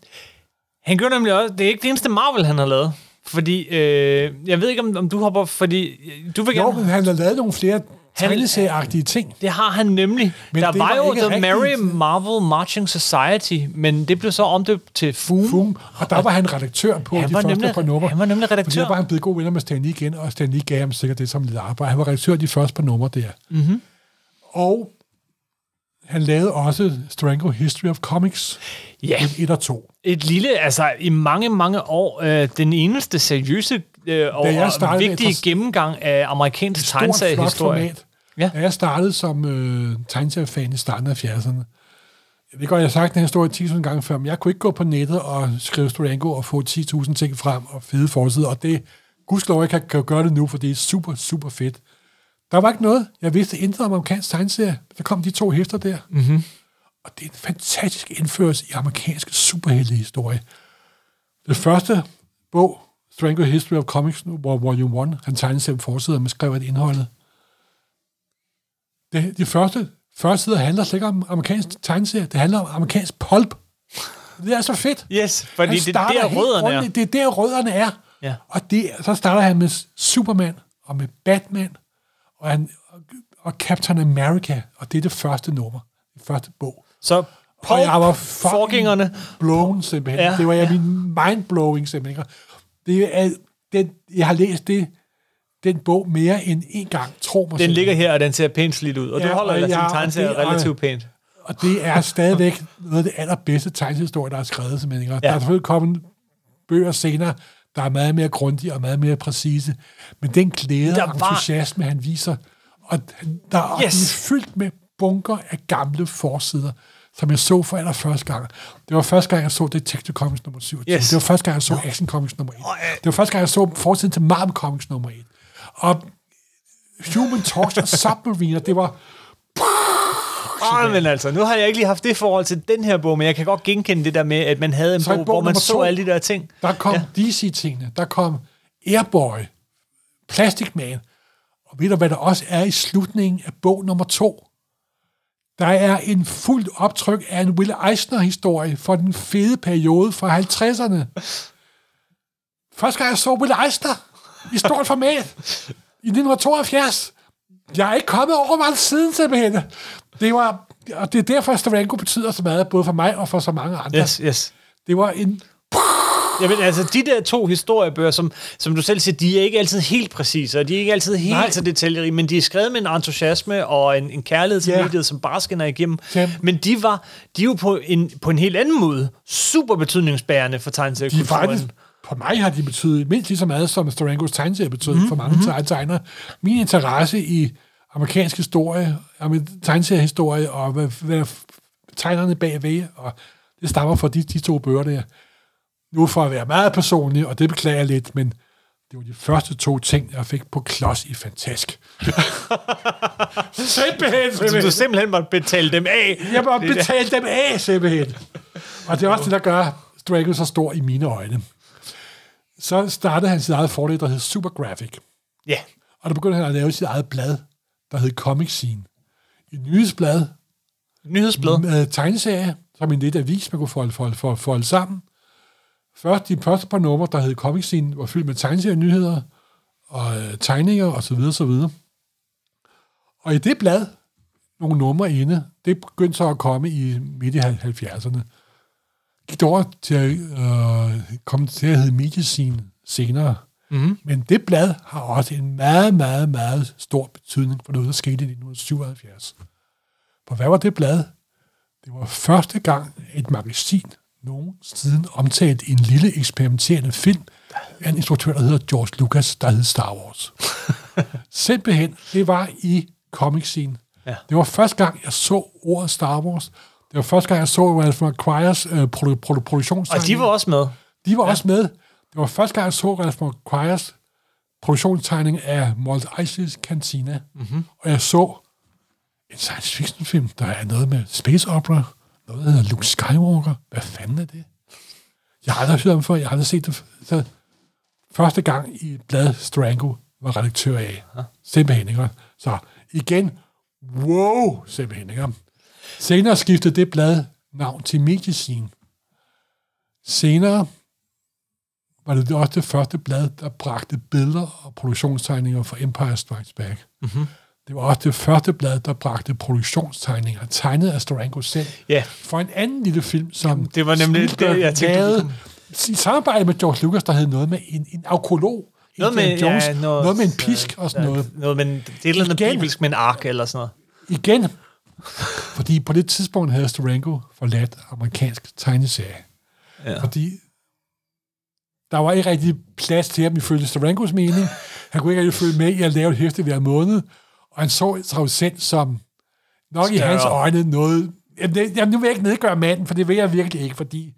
Han gjorde nemlig også, det er ikke det eneste Marvel, han har lavet. Fordi, øh, jeg ved ikke, om, om du hopper, fordi du vil gerne... Jo, men han har lavet nogle flere tegneserieagtige ting. Det har han nemlig. Men der var, var jo The rigtigt. Mary Marvel Marching Society, men det blev så omdøbt til FUM. FUM og der var han redaktør på han de første nemlig, par numre. Han var nemlig redaktør. Fordi der var han blevet god venner med Stan Lee igen, og Stan Lee gav ham sikkert det som lidt arbejde. Han var redaktør de første par numre der. Mm-hmm. Og han lavede også Strango History of Comics. Ja. Et og to. Et lille, altså i mange, mange år, øh, den eneste seriøse øh, og, og vigtige gennemgang af amerikansk tegneseriehistorie. Ja. Da jeg startede som øh, tegneseriefan i starten af 70'erne, jeg ved godt, jeg har sagt den her historie 10.000 gange før, men jeg kunne ikke gå på nettet og skrive Storango og få 10.000 ting frem og fede forsider, og det, gudskelov, jeg kan, kan gøre det nu, for det er super, super fedt. Der var ikke noget. Jeg vidste intet om amerikansk tegneserie. Der kom de to hæfter der. Mm-hmm. Og det er en fantastisk indførelse i amerikansk superheltehistorie. Det første bog, Strangle History of Comics, hvor Volume 1, han tegnede selv forsider med skrevet indholdet. Det, de første, første sider handler slet ikke om amerikansk tegneserie. Det handler om amerikansk pulp. Det er så fedt. Yes, fordi det er der rødderne er. Det er der rødderne er. Ja. Og det, så starter han med Superman og med Batman og, han, og Captain America, og det er det første nummer. Det første bog. Så Pulp, og jeg var forgængerne. blown simpelthen. Ja, det var ja. min mind-blowing simpelthen. Det er, det, jeg har læst det, den bog mere end en gang, tro mig. Den ligger her, og den ser pænt slidt ud, og ja, du holder ellers sin tegneserie relativt pænt. Og det er stadigvæk noget af det allerbedste tegnehistorie, der er skrevet, simpelthen. Ja. Der er selvfølgelig kommet bøger senere, der er meget mere grundige og meget mere præcise. Men den glæde og entusiasme, han viser, og der er yes. fyldt med bunker af gamle forsider, som jeg så for allerførste gang. Det var første gang, jeg så Detective Comics nummer 27. Yes. Det var første gang, jeg så Action Comics nummer 1. Det var første gang, jeg så forsiden til Marvel Comics nummer 1. Og Human Torch og Submariner, det var... Oh, men altså, nu har jeg ikke lige haft det forhold til den her bog, men jeg kan godt genkende det der med, at man havde en bog, bog, hvor man så to, alle de der ting. Der kom ja. DC-tingene, der kom Airboy, Plastic Man, og ved du, hvad der også er i slutningen af bog nummer to? Der er en fuldt optryk af en Will Eisner-historie for den fede periode fra 50'erne. Første gang jeg så Will Eisner i stort format i 1972. Jeg er ikke kommet over meget siden simpelthen. Det var, og det er derfor, at Stavanko betyder så meget, både for mig og for så mange andre. Yes, yes. Det var en ved, altså, de der to historiebøger, som, som du selv siger, de er ikke altid helt præcise, og de er ikke altid helt Nej. så detaljerige, men de er skrevet med en entusiasme og en, en kærlighed til ja. mediet, som bare skinner igennem. Ja. Men de var de er jo på en, på en helt anden måde super betydningsbærende for tegneseriekulturen for mig har de betydet mindst lige så meget, som Starangos tegneserie betød mm, for mange mm. tegnere. Min interesse i amerikansk historie, tegneseriehistorie, og hvad, hvad tegnerne bagved, og det stammer fra de, de to bøger der. Nu for at være meget personlig, og det beklager jeg lidt, men det var de første to ting, jeg fik på klods i Fantask. simpelthen, simpelthen. Du simpelthen måtte betale dem af. Jeg måtte betale dem af, simpelthen. Og det er også det, der gør Drago så stor i mine øjne så startede han sit eget forlag, der hed Supergraphic. Ja. Og der begyndte han at lave sit eget blad, der hed Comic Scene. Et nyhedsblad. Nyhedsblad? Med tegneserie, som en lidt avis, man kunne folde, folde, folde, folde sammen. Først de første par numre, der hed Comic Scene, var fyldt med tegneserie-nyheder og øh, tegninger osv. Og, så videre, så videre. og i det blad, nogle numre inde, det begyndte så at komme i midt i 70'erne gik det over til at øh, komme til at hedde Mediacine senere. Mm-hmm. Men det blad har også en meget, meget, meget stor betydning for noget, der skete i 1977. For hvad var det blad? Det var første gang, et magasin nogen siden omtalt en lille eksperimenterende film af en instruktør, der hedder George Lucas, der hed Star Wars. Simpelthen, det var i comic scene. Ja. Det var første gang, jeg så ordet Star Wars. Det var første gang, jeg så Ralph McQuires øh, produ- produ- produktionstegning. Og de var også med. De var ja. også med. Det var første gang, jeg så Ralph McQuires produktionstegning af Malt Eisley's Cantina. Mm-hmm. Og jeg så en science fiction film, der er noget med space opera, noget, der hedder Luke Skywalker. Hvad fanden er det? Jeg har aldrig hørt om før, jeg har aldrig set det. Så første gang i blad Strango var redaktør af. Simpelthen, ikke? Så igen, wow, simpelthen, ikke? Senere skiftede det blad navn til Medicin. Senere var det også det første blad, der bragte billeder og produktionstegninger for Empire Strikes Back. Mm-hmm. Det var også det første blad, der bragte produktionstegninger, tegnet af Storango selv, Ja. for en anden lille film, som Jamen, det var nemlig Spielberg det, jeg tænkte, lavede i samarbejde med George Lucas, der havde noget med en, en aukolog, Noget med, Jones, ja, noget, noget med en pisk og sådan ja, noget. Noget med en, det er et eller andet Igen. bibelsk med en ark eller sådan noget. Igen, fordi på det tidspunkt havde Storango forladt amerikansk tegneserie. Ja. Fordi der var ikke rigtig plads til ham ifølge Starangos mening. Han kunne ikke rigtig følge med i at lave et hæfte hver måned, og han så selv som nok i Større. hans øjne noget... Jamen, det- jamen, nu vil jeg ikke nedgøre manden, for det vil jeg virkelig ikke, fordi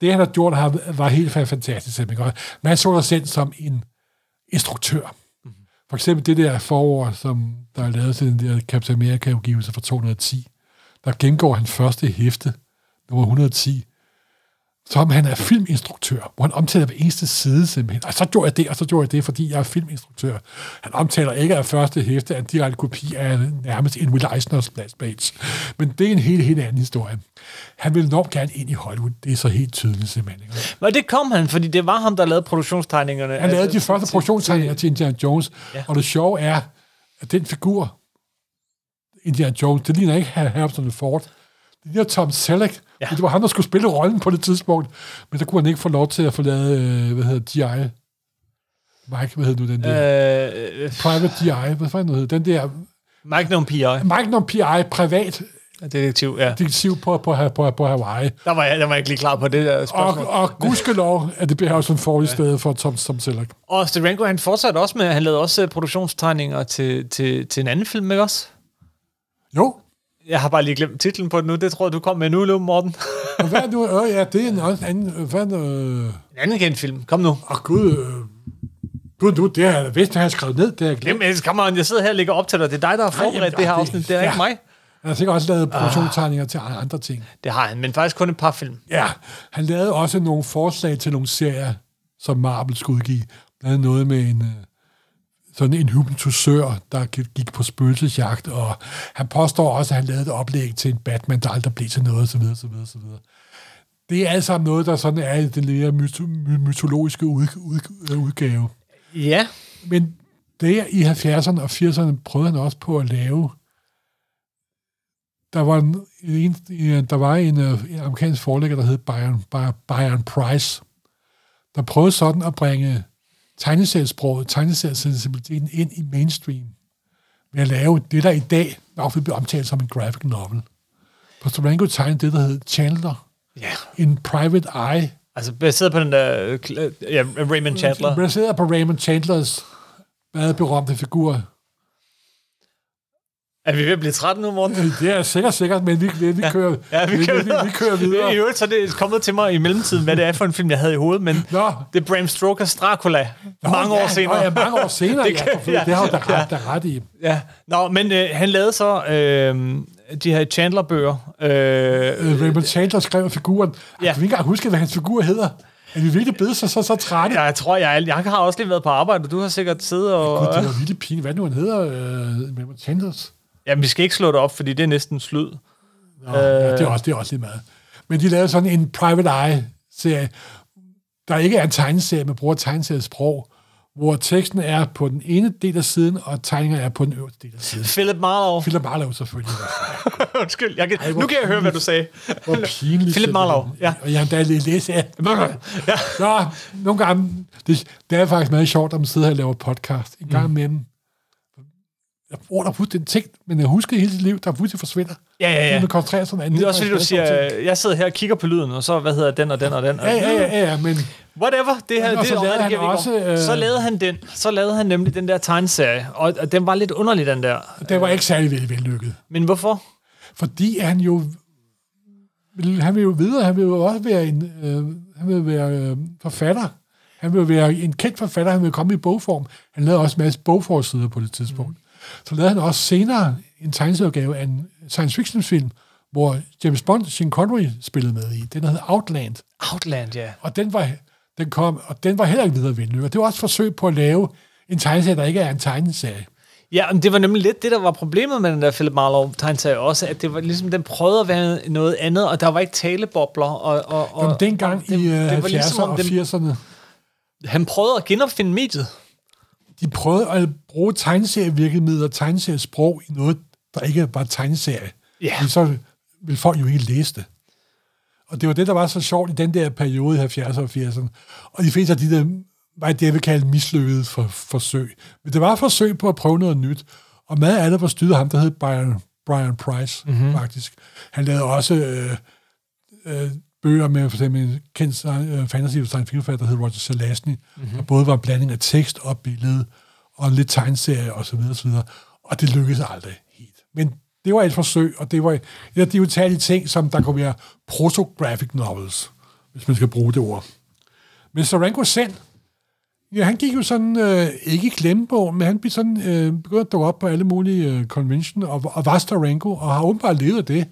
det, han har gjort, har, var helt fantastisk. Men han så sig selv som en instruktør. For eksempel det der forår, som der er lavet til den der Captain America-udgivelse fra 210, der gengår han første hæfte, nummer 110, som han er filminstruktør, hvor han omtaler hver eneste side simpelthen. Og så gjorde jeg det, og så gjorde jeg det, fordi jeg er filminstruktør. Han omtaler ikke af første hæfte af en direkte kopi af nærmest en Will Eisners Splash Page. Men det er en helt, helt anden historie. Han vil nok gerne ind i Hollywood. Det er så helt tydeligt simpelthen. Ikke? Og det kom han, fordi det var ham, der lavede produktionstegningerne. Han lavede de Altså, første produktionstegninger til Indiana Jones, ja. og det sjove er, at den figur, Indiana Jones, det ligner ikke Harrison Ford. Det ligner Tom Selleck. Ja. Det var ham, der skulle spille rollen på det tidspunkt, men så kunne han ikke få lov til at få lavet, øh, hvad hedder G.I. Mike, hvad hedder nu den der? Øh, øh, Private G.I. Hvad fanden hedder den der? Magnum P.I. Magnum P.I. Privat Detektiv, ja. detektiv på, på, på, på Hawaii. Der var, jeg, der var jeg ikke lige klar på det der Og, spørgsmål. og gudskelov, at det bliver Harrison Ford i stedet for Tom, Tom Selleck. Og Steranko, han fortsatte også med, han lavede også øh, produktionstegninger til, til, til en anden film, ikke også? Jo, Jeg har bare lige glemt titlen på det nu. Det tror jeg, du kom med nu, Lum Morten. og hvad er nu? Øh, ja, det er en også anden... Hvad øh, en anden kendt film. Kom nu. Åh, Gud, øh, Gud, du, det har jeg vidst, det har jeg skrevet ned, det har jeg glemt. Jamen, on, jeg sidder her og lægger op til dig. Det er dig, der har forberedt jamen, det her det- afsnit. Det er ja. ikke mig. Han har sikkert også lavet produktionstegninger til andre ting. Det har han, men faktisk kun et par film. Ja, han lavede også nogle forslag til nogle serier, som Marvel skulle udgive. Blandt andet noget med en, øh, sådan en hypnotisør, der gik- på spøgelsesjagt, og han påstår også, at han lavede et oplæg til en Batman, der aldrig blev til noget, osv. osv., osv. Det er alt sammen noget, der sådan er i den mere myto- my- mytologiske ud, ud, udgave. Ja. Men der i 70'erne og 80'erne prøvede han også på at lave der var en, en, der var en, øh, en amerikansk forlægger, der hed Byron, Byron Price, der prøvede sådan at bringe tegneseriesproget, tegneseriesensibiliteten ind i mainstream, ved at lave det, der i dag nok vil blive omtalt som en graphic novel. På Storango tegnede det, der hed Chandler, Ja. en private eye, Altså, baseret på den der... øh, kl- Ja, Raymond Chandler. baseret på Raymond Chandlers meget berømte figur. Er vi ved at blive trætte nu, Morten? Det er sikkert sikkert, men vi, vi, vi, kører, Ja, vi, vi, kører vi, vi kører videre. I øvrigt så er det kommet til mig i mellemtiden, hvad det er for en film, jeg havde i hovedet, men Nå. det er Bram Stokers Dracula. Nå, mange ja, år senere. Nå, ja, mange år senere, Det kan- ja, ja, det har du da ja. ret, der ret i. Ja. Nå, men øh, han lavede så øh, de her Chandler-bøger. Øh, Øh, Raymond Chandler skrev figuren. Ja. Jeg kan ikke engang huske, hvad hans figur hedder. Er vi virkelig blevet så, så, så trætte? jeg tror, jeg, jeg har også lige været på arbejde, og du har sikkert siddet og... Gud, det var virkelig pinligt. Hvad er nu, han hedder? Øh, Raymond Chandlers? Jamen, vi skal ikke slå det op, fordi det er næsten slyd. Nå, øh, ja, det, er også, det er også lidt meget. Men de lavede sådan en Private Eye-serie, der ikke er en tegneserie, men bruger tegneseriesprog, hvor teksten er på den ene del af siden, og tegninger er på den øverste del af siden. Philip Marlowe. Philip Marlowe selvfølgelig. Undskyld, jeg kan, Ej, nu kan jeg høre, hvad du sagde. Hvor pinligt. Philip Marlowe, ja. Og jeg har endda lige læst af. Ja. Nå, nogle gange, det, det er faktisk meget sjovt, at man sidder her og laver podcast. En gang Mm. Jeg bruger der pludselig en ting, men jeg husker hele sit liv, der pludselig forsvinder. Ja, ja, ja. Man koncentrerer om andet. Det er også fordi, du og siger, jeg sidder her og kigger på lyden, og så, hvad hedder den og den og den. Ja, ja, ja, ja, men Whatever, det her, Og det så lavede han også, øh, Så lavede han den. Så lavede han nemlig den der tegneserie, og, og den var lidt underlig, den der. det var ikke særlig vel, vellykket. Men hvorfor? Fordi han jo han vil jo videre, han vil jo også være en øh, han vil være øh, forfatter. Han vil være en kendt forfatter, han vil komme i bogform. Han lavede også en masse bogforsider på det tidspunkt. Mm. Så lavede han også senere en tegneserieudgave af en science fiction film, hvor James Bond, Sean Connery, spillede med i. Den hed Outland. Outland, ja. Og den var, den kom, og den var heller ikke videre. Og det var også et forsøg på at lave en tegneserie, der ikke er en tegneserie. Ja, men det var nemlig lidt det, der var problemet med den der Philip Marlowe tegneserie også, at det var ligesom, den prøvede at være noget andet, og der var ikke talebobler. Og, og, og, Jamen, dengang og det, i øh, det var 70'erne ligesom, om og den, 80'erne, han prøvede at genopfinde mediet. De prøvede at bruge tegneserievirkemidler og tegneseriesprog i noget, der ikke var tegneserie. Ja. Fordi så ville folk jo ikke læse det. Og det var det, der var så sjovt i den der periode i 70'erne og 80'erne. Og de fleste af de der, var det, jeg vil kalde mislykkede for, forsøg. Men det var et forsøg på at prøve noget nyt. Og meget af det var styret af ham, der hed Brian, Brian Price, mm-hmm. faktisk. Han lavede også øh, øh, bøger med for eksempel en kendt øh, fantasy og science fiction der hed Roger Zelazny, mm-hmm. der både var en blanding af tekst og billede, og lidt tegneserie og så videre, og så videre. Og det lykkedes aldrig helt. Men det var et forsøg, og det var af de utallige ting, som der kunne være protographic novels, hvis man skal bruge det ord. Men Saranko Sen, ja, han gik jo sådan, øh, ikke i glemmebogen, men han blev sådan, øh, begyndte at dukke op på alle mulige øh, convention, og, og var Starenko, og har åbenbart levet af det.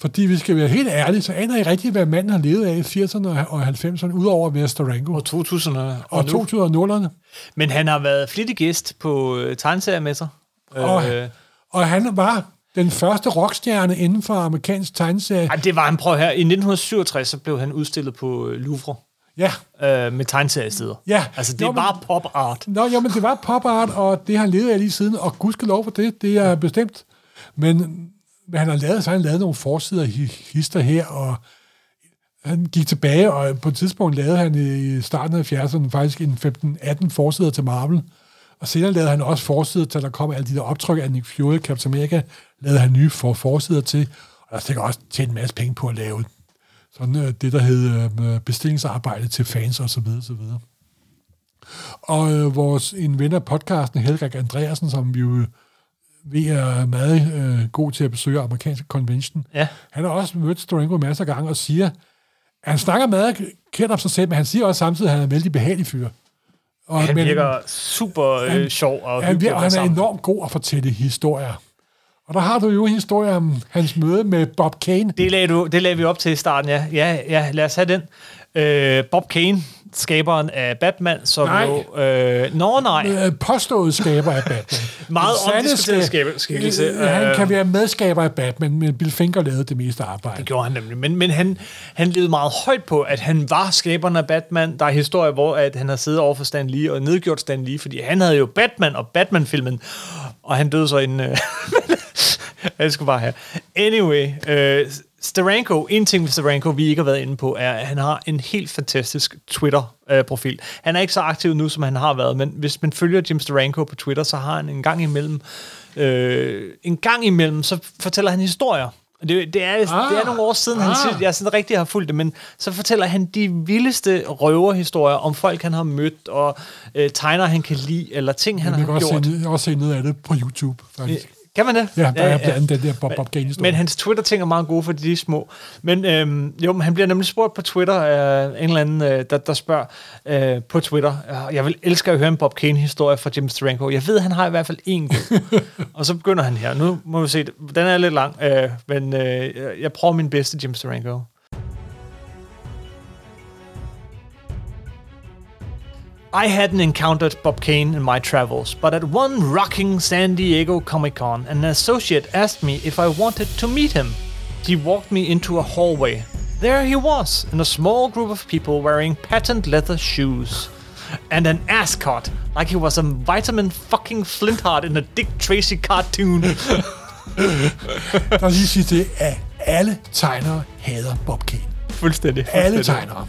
Fordi vi skal være helt ærlige, så aner I rigtigt, hvad manden har levet af i 80'erne og 90'erne, udover at være. Og 2000'erne. Og, Og nu. 2000'erne. Men han har været flittig gæst på øh, tegneseriemesser. Og, Øh, og han var den første rockstjerne inden for amerikansk tegneserie. ej, det var han, prøv her. I 1967 så blev han udstillet på øh, Louvre Ja, øh, med tegneseriesteder. Ja. Altså, det Jo, men- bare pop art. Nå, jo, men det var pop art, og det har han levet af lige siden, og gudskelov for det, det er bestemt. Men, men han har lavet, så har han lavet nogle forsider hister her, og han gik tilbage, og på et tidspunkt lavede han i starten af 70'erne faktisk en 15-18 forsider til Marvel. Og senere lavede han også forsider til, der kom alle de der optryk af Nick Fury, Captain America, lavede han nye for forsider til, og der stikker også tjent en masse penge på at lave sådan øh, det, der hed øh, bestillingsarbejde til fans og så videre, så videre. Og øh, vores en ven af podcasten, Helga Andreasen, som vi jo ved er meget øh, god til at besøge amerikanske convention, Ja. han har også mødt Storenko masser af gange og siger, at han snakker meget kendt om sig selv, men han siger også samtidig, at han er en vældig behagelig fyr. Og, Han men- virker super øh, Han- sjov og han, hyggelig vir- at han er enormt god at fortælle historier. Og der har du jo en historie om hans møde med Bob Kane. Det lagde, du, det lagde vi op til i starten, ja. Ja, ja lad os have den. Øh, Bob Kane, skaberen af Batman, som Nej. jo... Øh, nå, nej. Øh, påstået skaber af Batman. Meget omdiskuteret skikkelse. Øh, Han Øh, kan være medskaber af Batman, men Bill Finger lavede det meste arbejde. Det gjorde han nemlig. Men, men han, han levede meget højt på, at han var skaberen af Batman. Der er historier, hvor at han har siddet over for Stan Lee og nedgjort Stan Lee, fordi han havde jo Batman og Batman-filmen, og han døde så inden... Øh, jeg skulle bare have. Anyway, øh, Steranko, en ting ved Steranko, vi ikke har været inde på, er, at han har en helt fantastisk Twitter-profil. Han er ikke så aktiv nu, som han har været, men hvis man følger Jim Steranko på Twitter, så har han en gang imellem, øh, en gang imellem, så fortæller han historier. Det, det, er, ah, det er nogle år siden, han ah. siger, jeg sådan rigtig har fulgt det, men så fortæller han de vildeste røverhistorier om folk, han har mødt, og øh, tegner, han kan lide, eller ting, han kan har også gjort. se, også se noget af det på YouTube, faktisk. Kan man det? Ja, der er blandt andet den der Bob, Bob Kane Men hans Twitter-ting er meget gode, fordi de er små. Men øhm, jo, men han bliver nemlig spurgt på Twitter af en eller anden, øh, der, der spørger øh, på Twitter. øh, Jeg vil elske at høre en Bob Kane-historie fra Jim Steranko. Jeg ved, han har i hvert fald en god. og så begynder han her. Nu må vi se, den er lidt lang, øh, men øh, jeg prøver min bedste Jim Steranko. I hadn't encountered Bob Kane in my travels, but at one rocking San Diego Comic Con, an associate asked me if I wanted to meet him. He walked me into a hallway. There he was, in a small group of people wearing patent leather shoes. and an ascot, like he was a vitamin fucking Flintheart in a Dick Tracy cartoon. Der vil lige sige til, at alle tegnere hader Bob Kane. fuldstændig. Alle tegnere.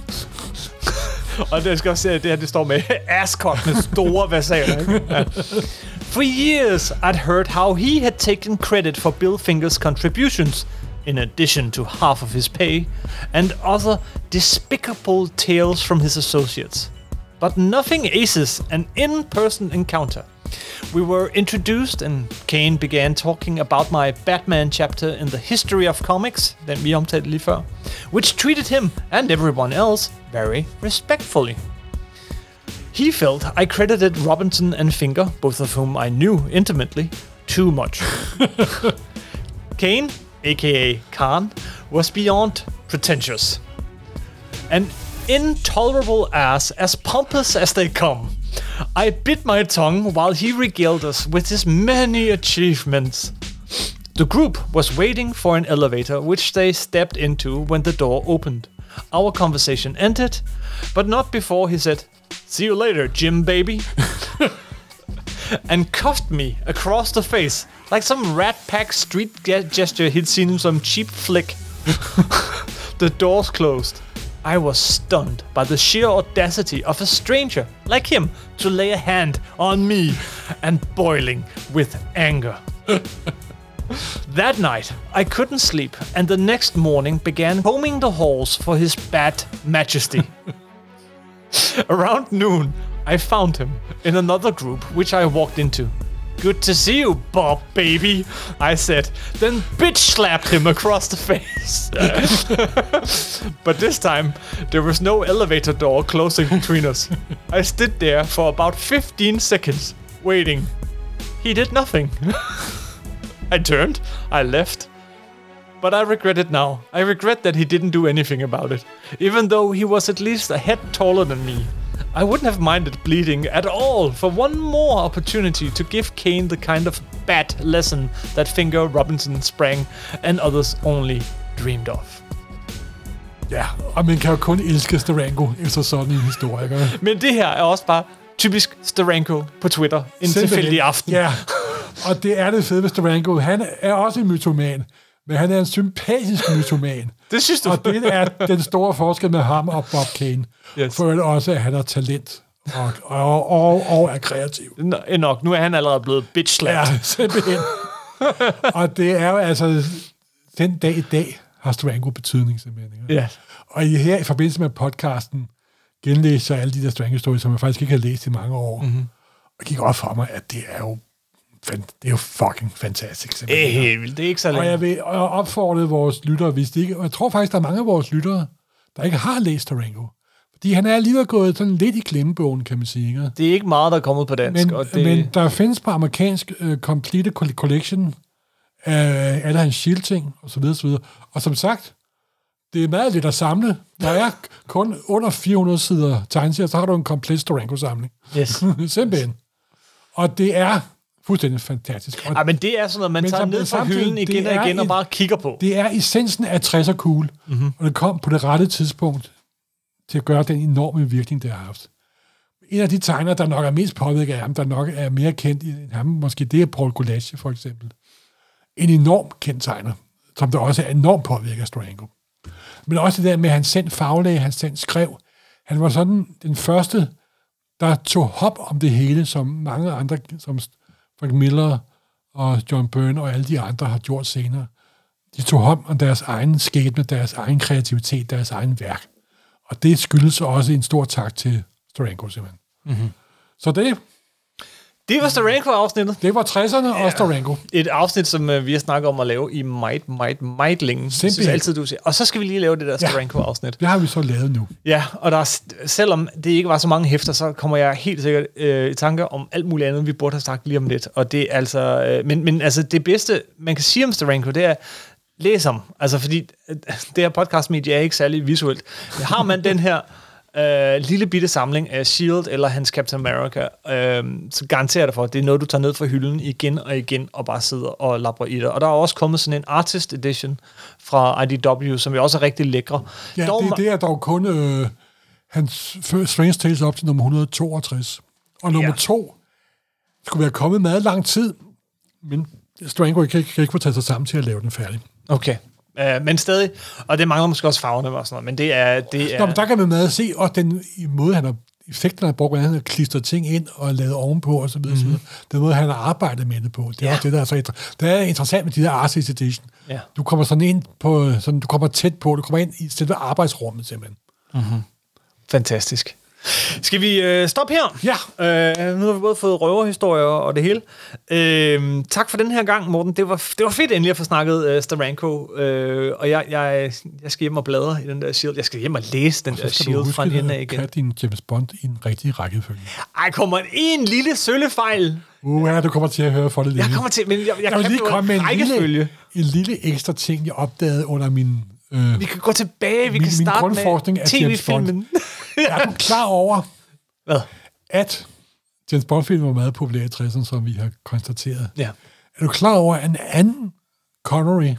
Og det skal også se, at det her det står med ascot med store? Ja. For years, I'd heard how he had taken credit for Bill Finger's contributions, in addition to half of his pay, and other despicable tales from his associates. But nothing aces an in-person encounter. We were introduced, and Kane began talking about my Batman chapter in the history of comics, den vi omtalte lige før, which treated him and everyone else very respectfully. He felt I credited Robinson and Finger, both of whom I knew intimately, too much. Kane, aka Khan, was beyond pretentious. An intolerable ass, as pompous as they come. I bit my tongue while he regaled us with his many achievements. The group was waiting for an elevator, which they stepped into when the door opened. Our conversation ended, but not before he said, See you later, Jim baby. and cuffed me across the face like some rat pack street ge- gesture he'd seen in some cheap flick. the doors closed. I was stunned by the sheer audacity of a stranger like him to lay a hand on me and boiling with anger. that night, I couldn't sleep, and the next morning began combing the halls for his bad majesty. Around noon, I found him in another group which I walked into. Good to see you, Bob, baby, I said, then bitch slapped him across the face. but this time, there was no elevator door closing between us. I stood there for about 15 seconds, waiting. He did nothing. I turned, I left. But I regret it now. I regret that he didn't do anything about it. Even though he was at least a head taller than me. I wouldn't have minded bleeding at all for one more opportunity to give Kane the kind of bad lesson that Finger, Robinson, Sprang, and others only dreamed of. Ja, og man kan jo kun elske Steranko efter sådan en historie. Men det her er også bare typisk Steranko på Twitter. En Simpelthen. tilfældig aften. Ja, og det er det fede ved Steranko. Han er også en mytoman, men han er en sympatisk mytoman. Det synes du? Og det er den store forskel med ham og Bob Kane. Yes. For også, at han har talent og, og, og, og er kreativ. Nå, nok, nu er han allerede blevet bitch slapped. Ja, simpelthen. og det er jo altså, den dag i dag har Steranko betydning simpelthen. Ja. Og i- her i forbindelse med podcasten, genlæser jeg alle de der Strange-historier, som jeg faktisk ikke har læst i mange år. Mhm. Mm-hmm. Og gik op for mig, at det er jo, fan- det er jo fucking fantastisk. Det er simpelthen. helt vildt. Det er ikke så Og jeg længe. vil og jeg opfordre vores lyttere, hvis de ikke, og jeg tror faktisk, der er mange af vores lyttere, der ikke har læst Tarango. Fordi han er alligevel gået sådan lidt i glemmebogen, kan man sige. Ikke? Det er ikke meget, der er kommet på dansk. Men, og det, men der findes på amerikansk uh, Complete Coll- Collection af alle hans Shield-ting, og så videre, så videre. Og som sagt, det er meget lidt at samle. Der er kun under 400 sider tegneserier, så har du en komplet Storanko-samling. yes. Simpelthen. Og det er fuldstændig fantastisk. Og Ja, men det er sådan noget, man tager ned fra hylden igen og igen og bare kigger på. det er essensen af 60'er cool, mm-hmm. og det kom på det rette tidspunkt til at gøre den enorme virkning, det har haft. En af de tegnere, der nok er mest påvirket af ham, der nok er mere kendt end ham, måske det er Paul Gulasch for eksempel. En enorm kendt tegner, som der også er enormt påvirket af Storanko. Men også det der med, at han selv faglæge, han selv skrev. Han var sådan den første, der tog hop om det hele, som mange andre, som Frank Miller og John Byrne og alle de andre har gjort senere. De tog hånd om deres egen skæbne, deres egen kreativitet, deres egen værk. Og det skyldes også en stor tak til Storanko, simpelthen. Mm-hmm. Så det, Det var Steranko-afsnittet. det var 60'erne og Storanko. Et afsnit, som uh, vi har snakket om at lave i meget, meget, meget længe. Jeg synes Simpelthen. altid, du siger. Og så skal vi lige lave det der Ja. Steranko-afsnit. Det har vi så lavet nu. Ja, og der er, selvom det ikke var så mange hæfter, så kommer jeg helt sikkert øh, i tanke om alt muligt andet, vi burde have sagt lige om lidt. Og det er altså, øh, men, men altså det bedste, man kan sige om Steranko, det er, læs om. Altså fordi øh, det her podcastmedie er ikke særlig visuelt. Har man den her øh, lille bitte samling af S.H.I.E.L.D. eller hans Captain America, øh, så garanterer jeg dig for, at det er noget, du tager ned fra hylden igen og igen, og bare sidder og labrer i det. Og der er også kommet sådan en artist edition fra IDW, som jo også er rigtig lækre. Ja, Dog det, det er dog kun... Øh, hans Strange Tales op til nummer 162. Og nummer Ja. to skulle være kommet meget lang tid, men Strango kan, ikke- kan ikke få taget sig sammen til at lave den færdig. Okay. Uh, men stadig, og det mangler måske også farverne og sådan noget, men det er... Det er Nå, men der kan man meget se, og den måde, han har effekten, han har brugt, hvordan han har klistret ting ind og lavet ovenpå og så videre, mm-hmm. den måde, han har arbejdet med det på. Det er Ja. også det, der er så inter- det er interessant med de der Artist Edition. Ja. Du kommer sådan ind på, sådan, du kommer tæt på, du kommer ind i selve arbejdsrummet simpelthen. fantastisk. Skal vi øh, stoppe her? Ja. Øh, nu har vi både fået røverhistorier og det hele. Øh, tak for den her gang, Morten. Det var, det var fedt endelig at få snakket øh, Steranko. Øh, og jeg, jeg, jeg skal hjem og bladre i den der Shield. Jeg skal hjem og læse den Så der Shield fra en ende af igen. kan din James Bond i en rigtig rækkefølge. Ej, kommer en lille søllefejl. Uh, ja, du kommer til at høre for det længe. Jeg kommer til, men jeg, jeg, jeg kan lige komme med en lille, en lille ekstra ting, jeg opdagede under min... Øh, Vi kan gå tilbage, vi Min- kan min starte grundforskning med tv-filmen. er du klar over, Hvad? at James Bond-film var meget populær i 60'erne, som vi har konstateret? Ja. Er du klar over, at en anden Connery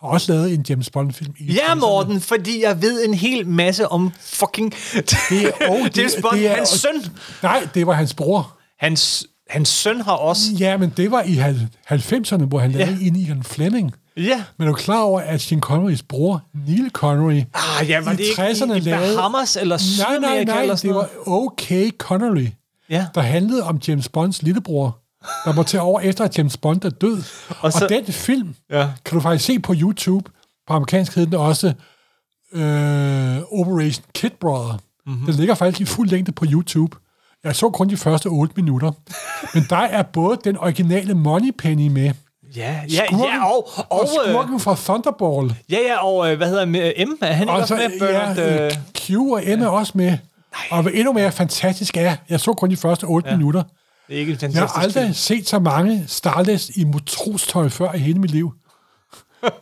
har også lavet en James Bond-film i Ja, 60'erne? Morten, fordi jeg ved en hel masse om fucking Det er, oh, det, James Bond, det er, hans søn. Nej, det var hans bror. Hans, hans søn har også... Ja, men det var i hal- 90'erne, hvor han lavede Ja. i en Fleming. Ja. Men er du klar over, at Sean Connerys bror, Neil Connery, Ah, ja, var I det ikke 60'erne i, i lavede- Bahamas eller nej, nej, Sydamerika nej, eller sådan det var? OK Connery, Ja. der handlede om James Bonds lillebror, der må tage over efter, at James Bond er død. Og så- og den film Ja. kan du faktisk se på YouTube. På amerikansk hedder den også øh, Operation Kid Brother. Mhm. Mm-hmm. Den ligger faktisk i fuld længde på YouTube. Jeg så kun de første 8 minutter. Men der er både den originale Moneypenny med, Ja, ja, skurken, ja, og, og, og øh, skurken fra Thunderball. ja, ja, og øh, hvad hedder med M? Er han ikke Og også så med? Bernard, ja, øh, øh, Q og M er også med. Og hvad endnu mere fantastisk er, jeg så kun de første 8 ja. minutter. det er ikke en Jeg fantastisk har aldrig film. set så mange Starless i motrostøj før i hele mit liv.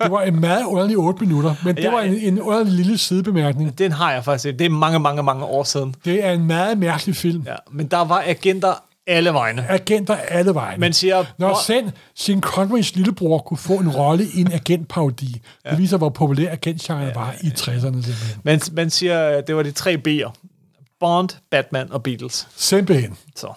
Det var en meget underlig 8 minutter, men det Ja, var en, en underlig lille sidebemærkning. Den har jeg faktisk set. Det er mange, mange, mange år siden. Det er en meget mærkelig film. Ja, men der var agenter alle vegne. Agenter alle vejen. Man siger, Når selv Sean Connerys lillebror kunne få en rolle i en agentparodi, ja. det viser, hvor populær agentgenren ja. var i 60'erne simpelthen. man, man siger, det var de tre B'er. Bond, Batman og Beatles. Simpelthen. Så.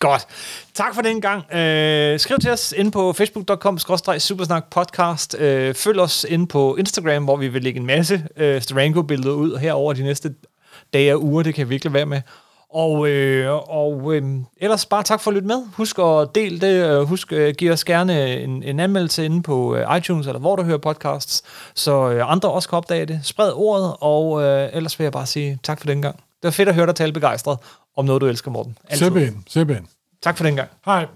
Godt. Tak for den gang. Øh, skriv til os ind på facebook.com supersnak podcast. Øh, følg os ind på Instagram, hvor vi vil lægge en masse øh, Sterango-billeder ud herover de næste dage og uger. Det kan jeg virkelig være med. Og, øh, og øh, ellers bare tak for at lytte med. Husk at dele det. Øh, Husk at give os gerne en, en anmeldelse inde på øh, iTunes, eller hvor du hører podcasts, så øh, andre også kan opdage det. Spred ordet, og øh, ellers vil jeg bare sige tak for den gang. Det var fedt at høre dig tale begejstret om noget, du elsker, Morten. Altid. Simpelthen. Simpelthen. Tak for den gang. Hej.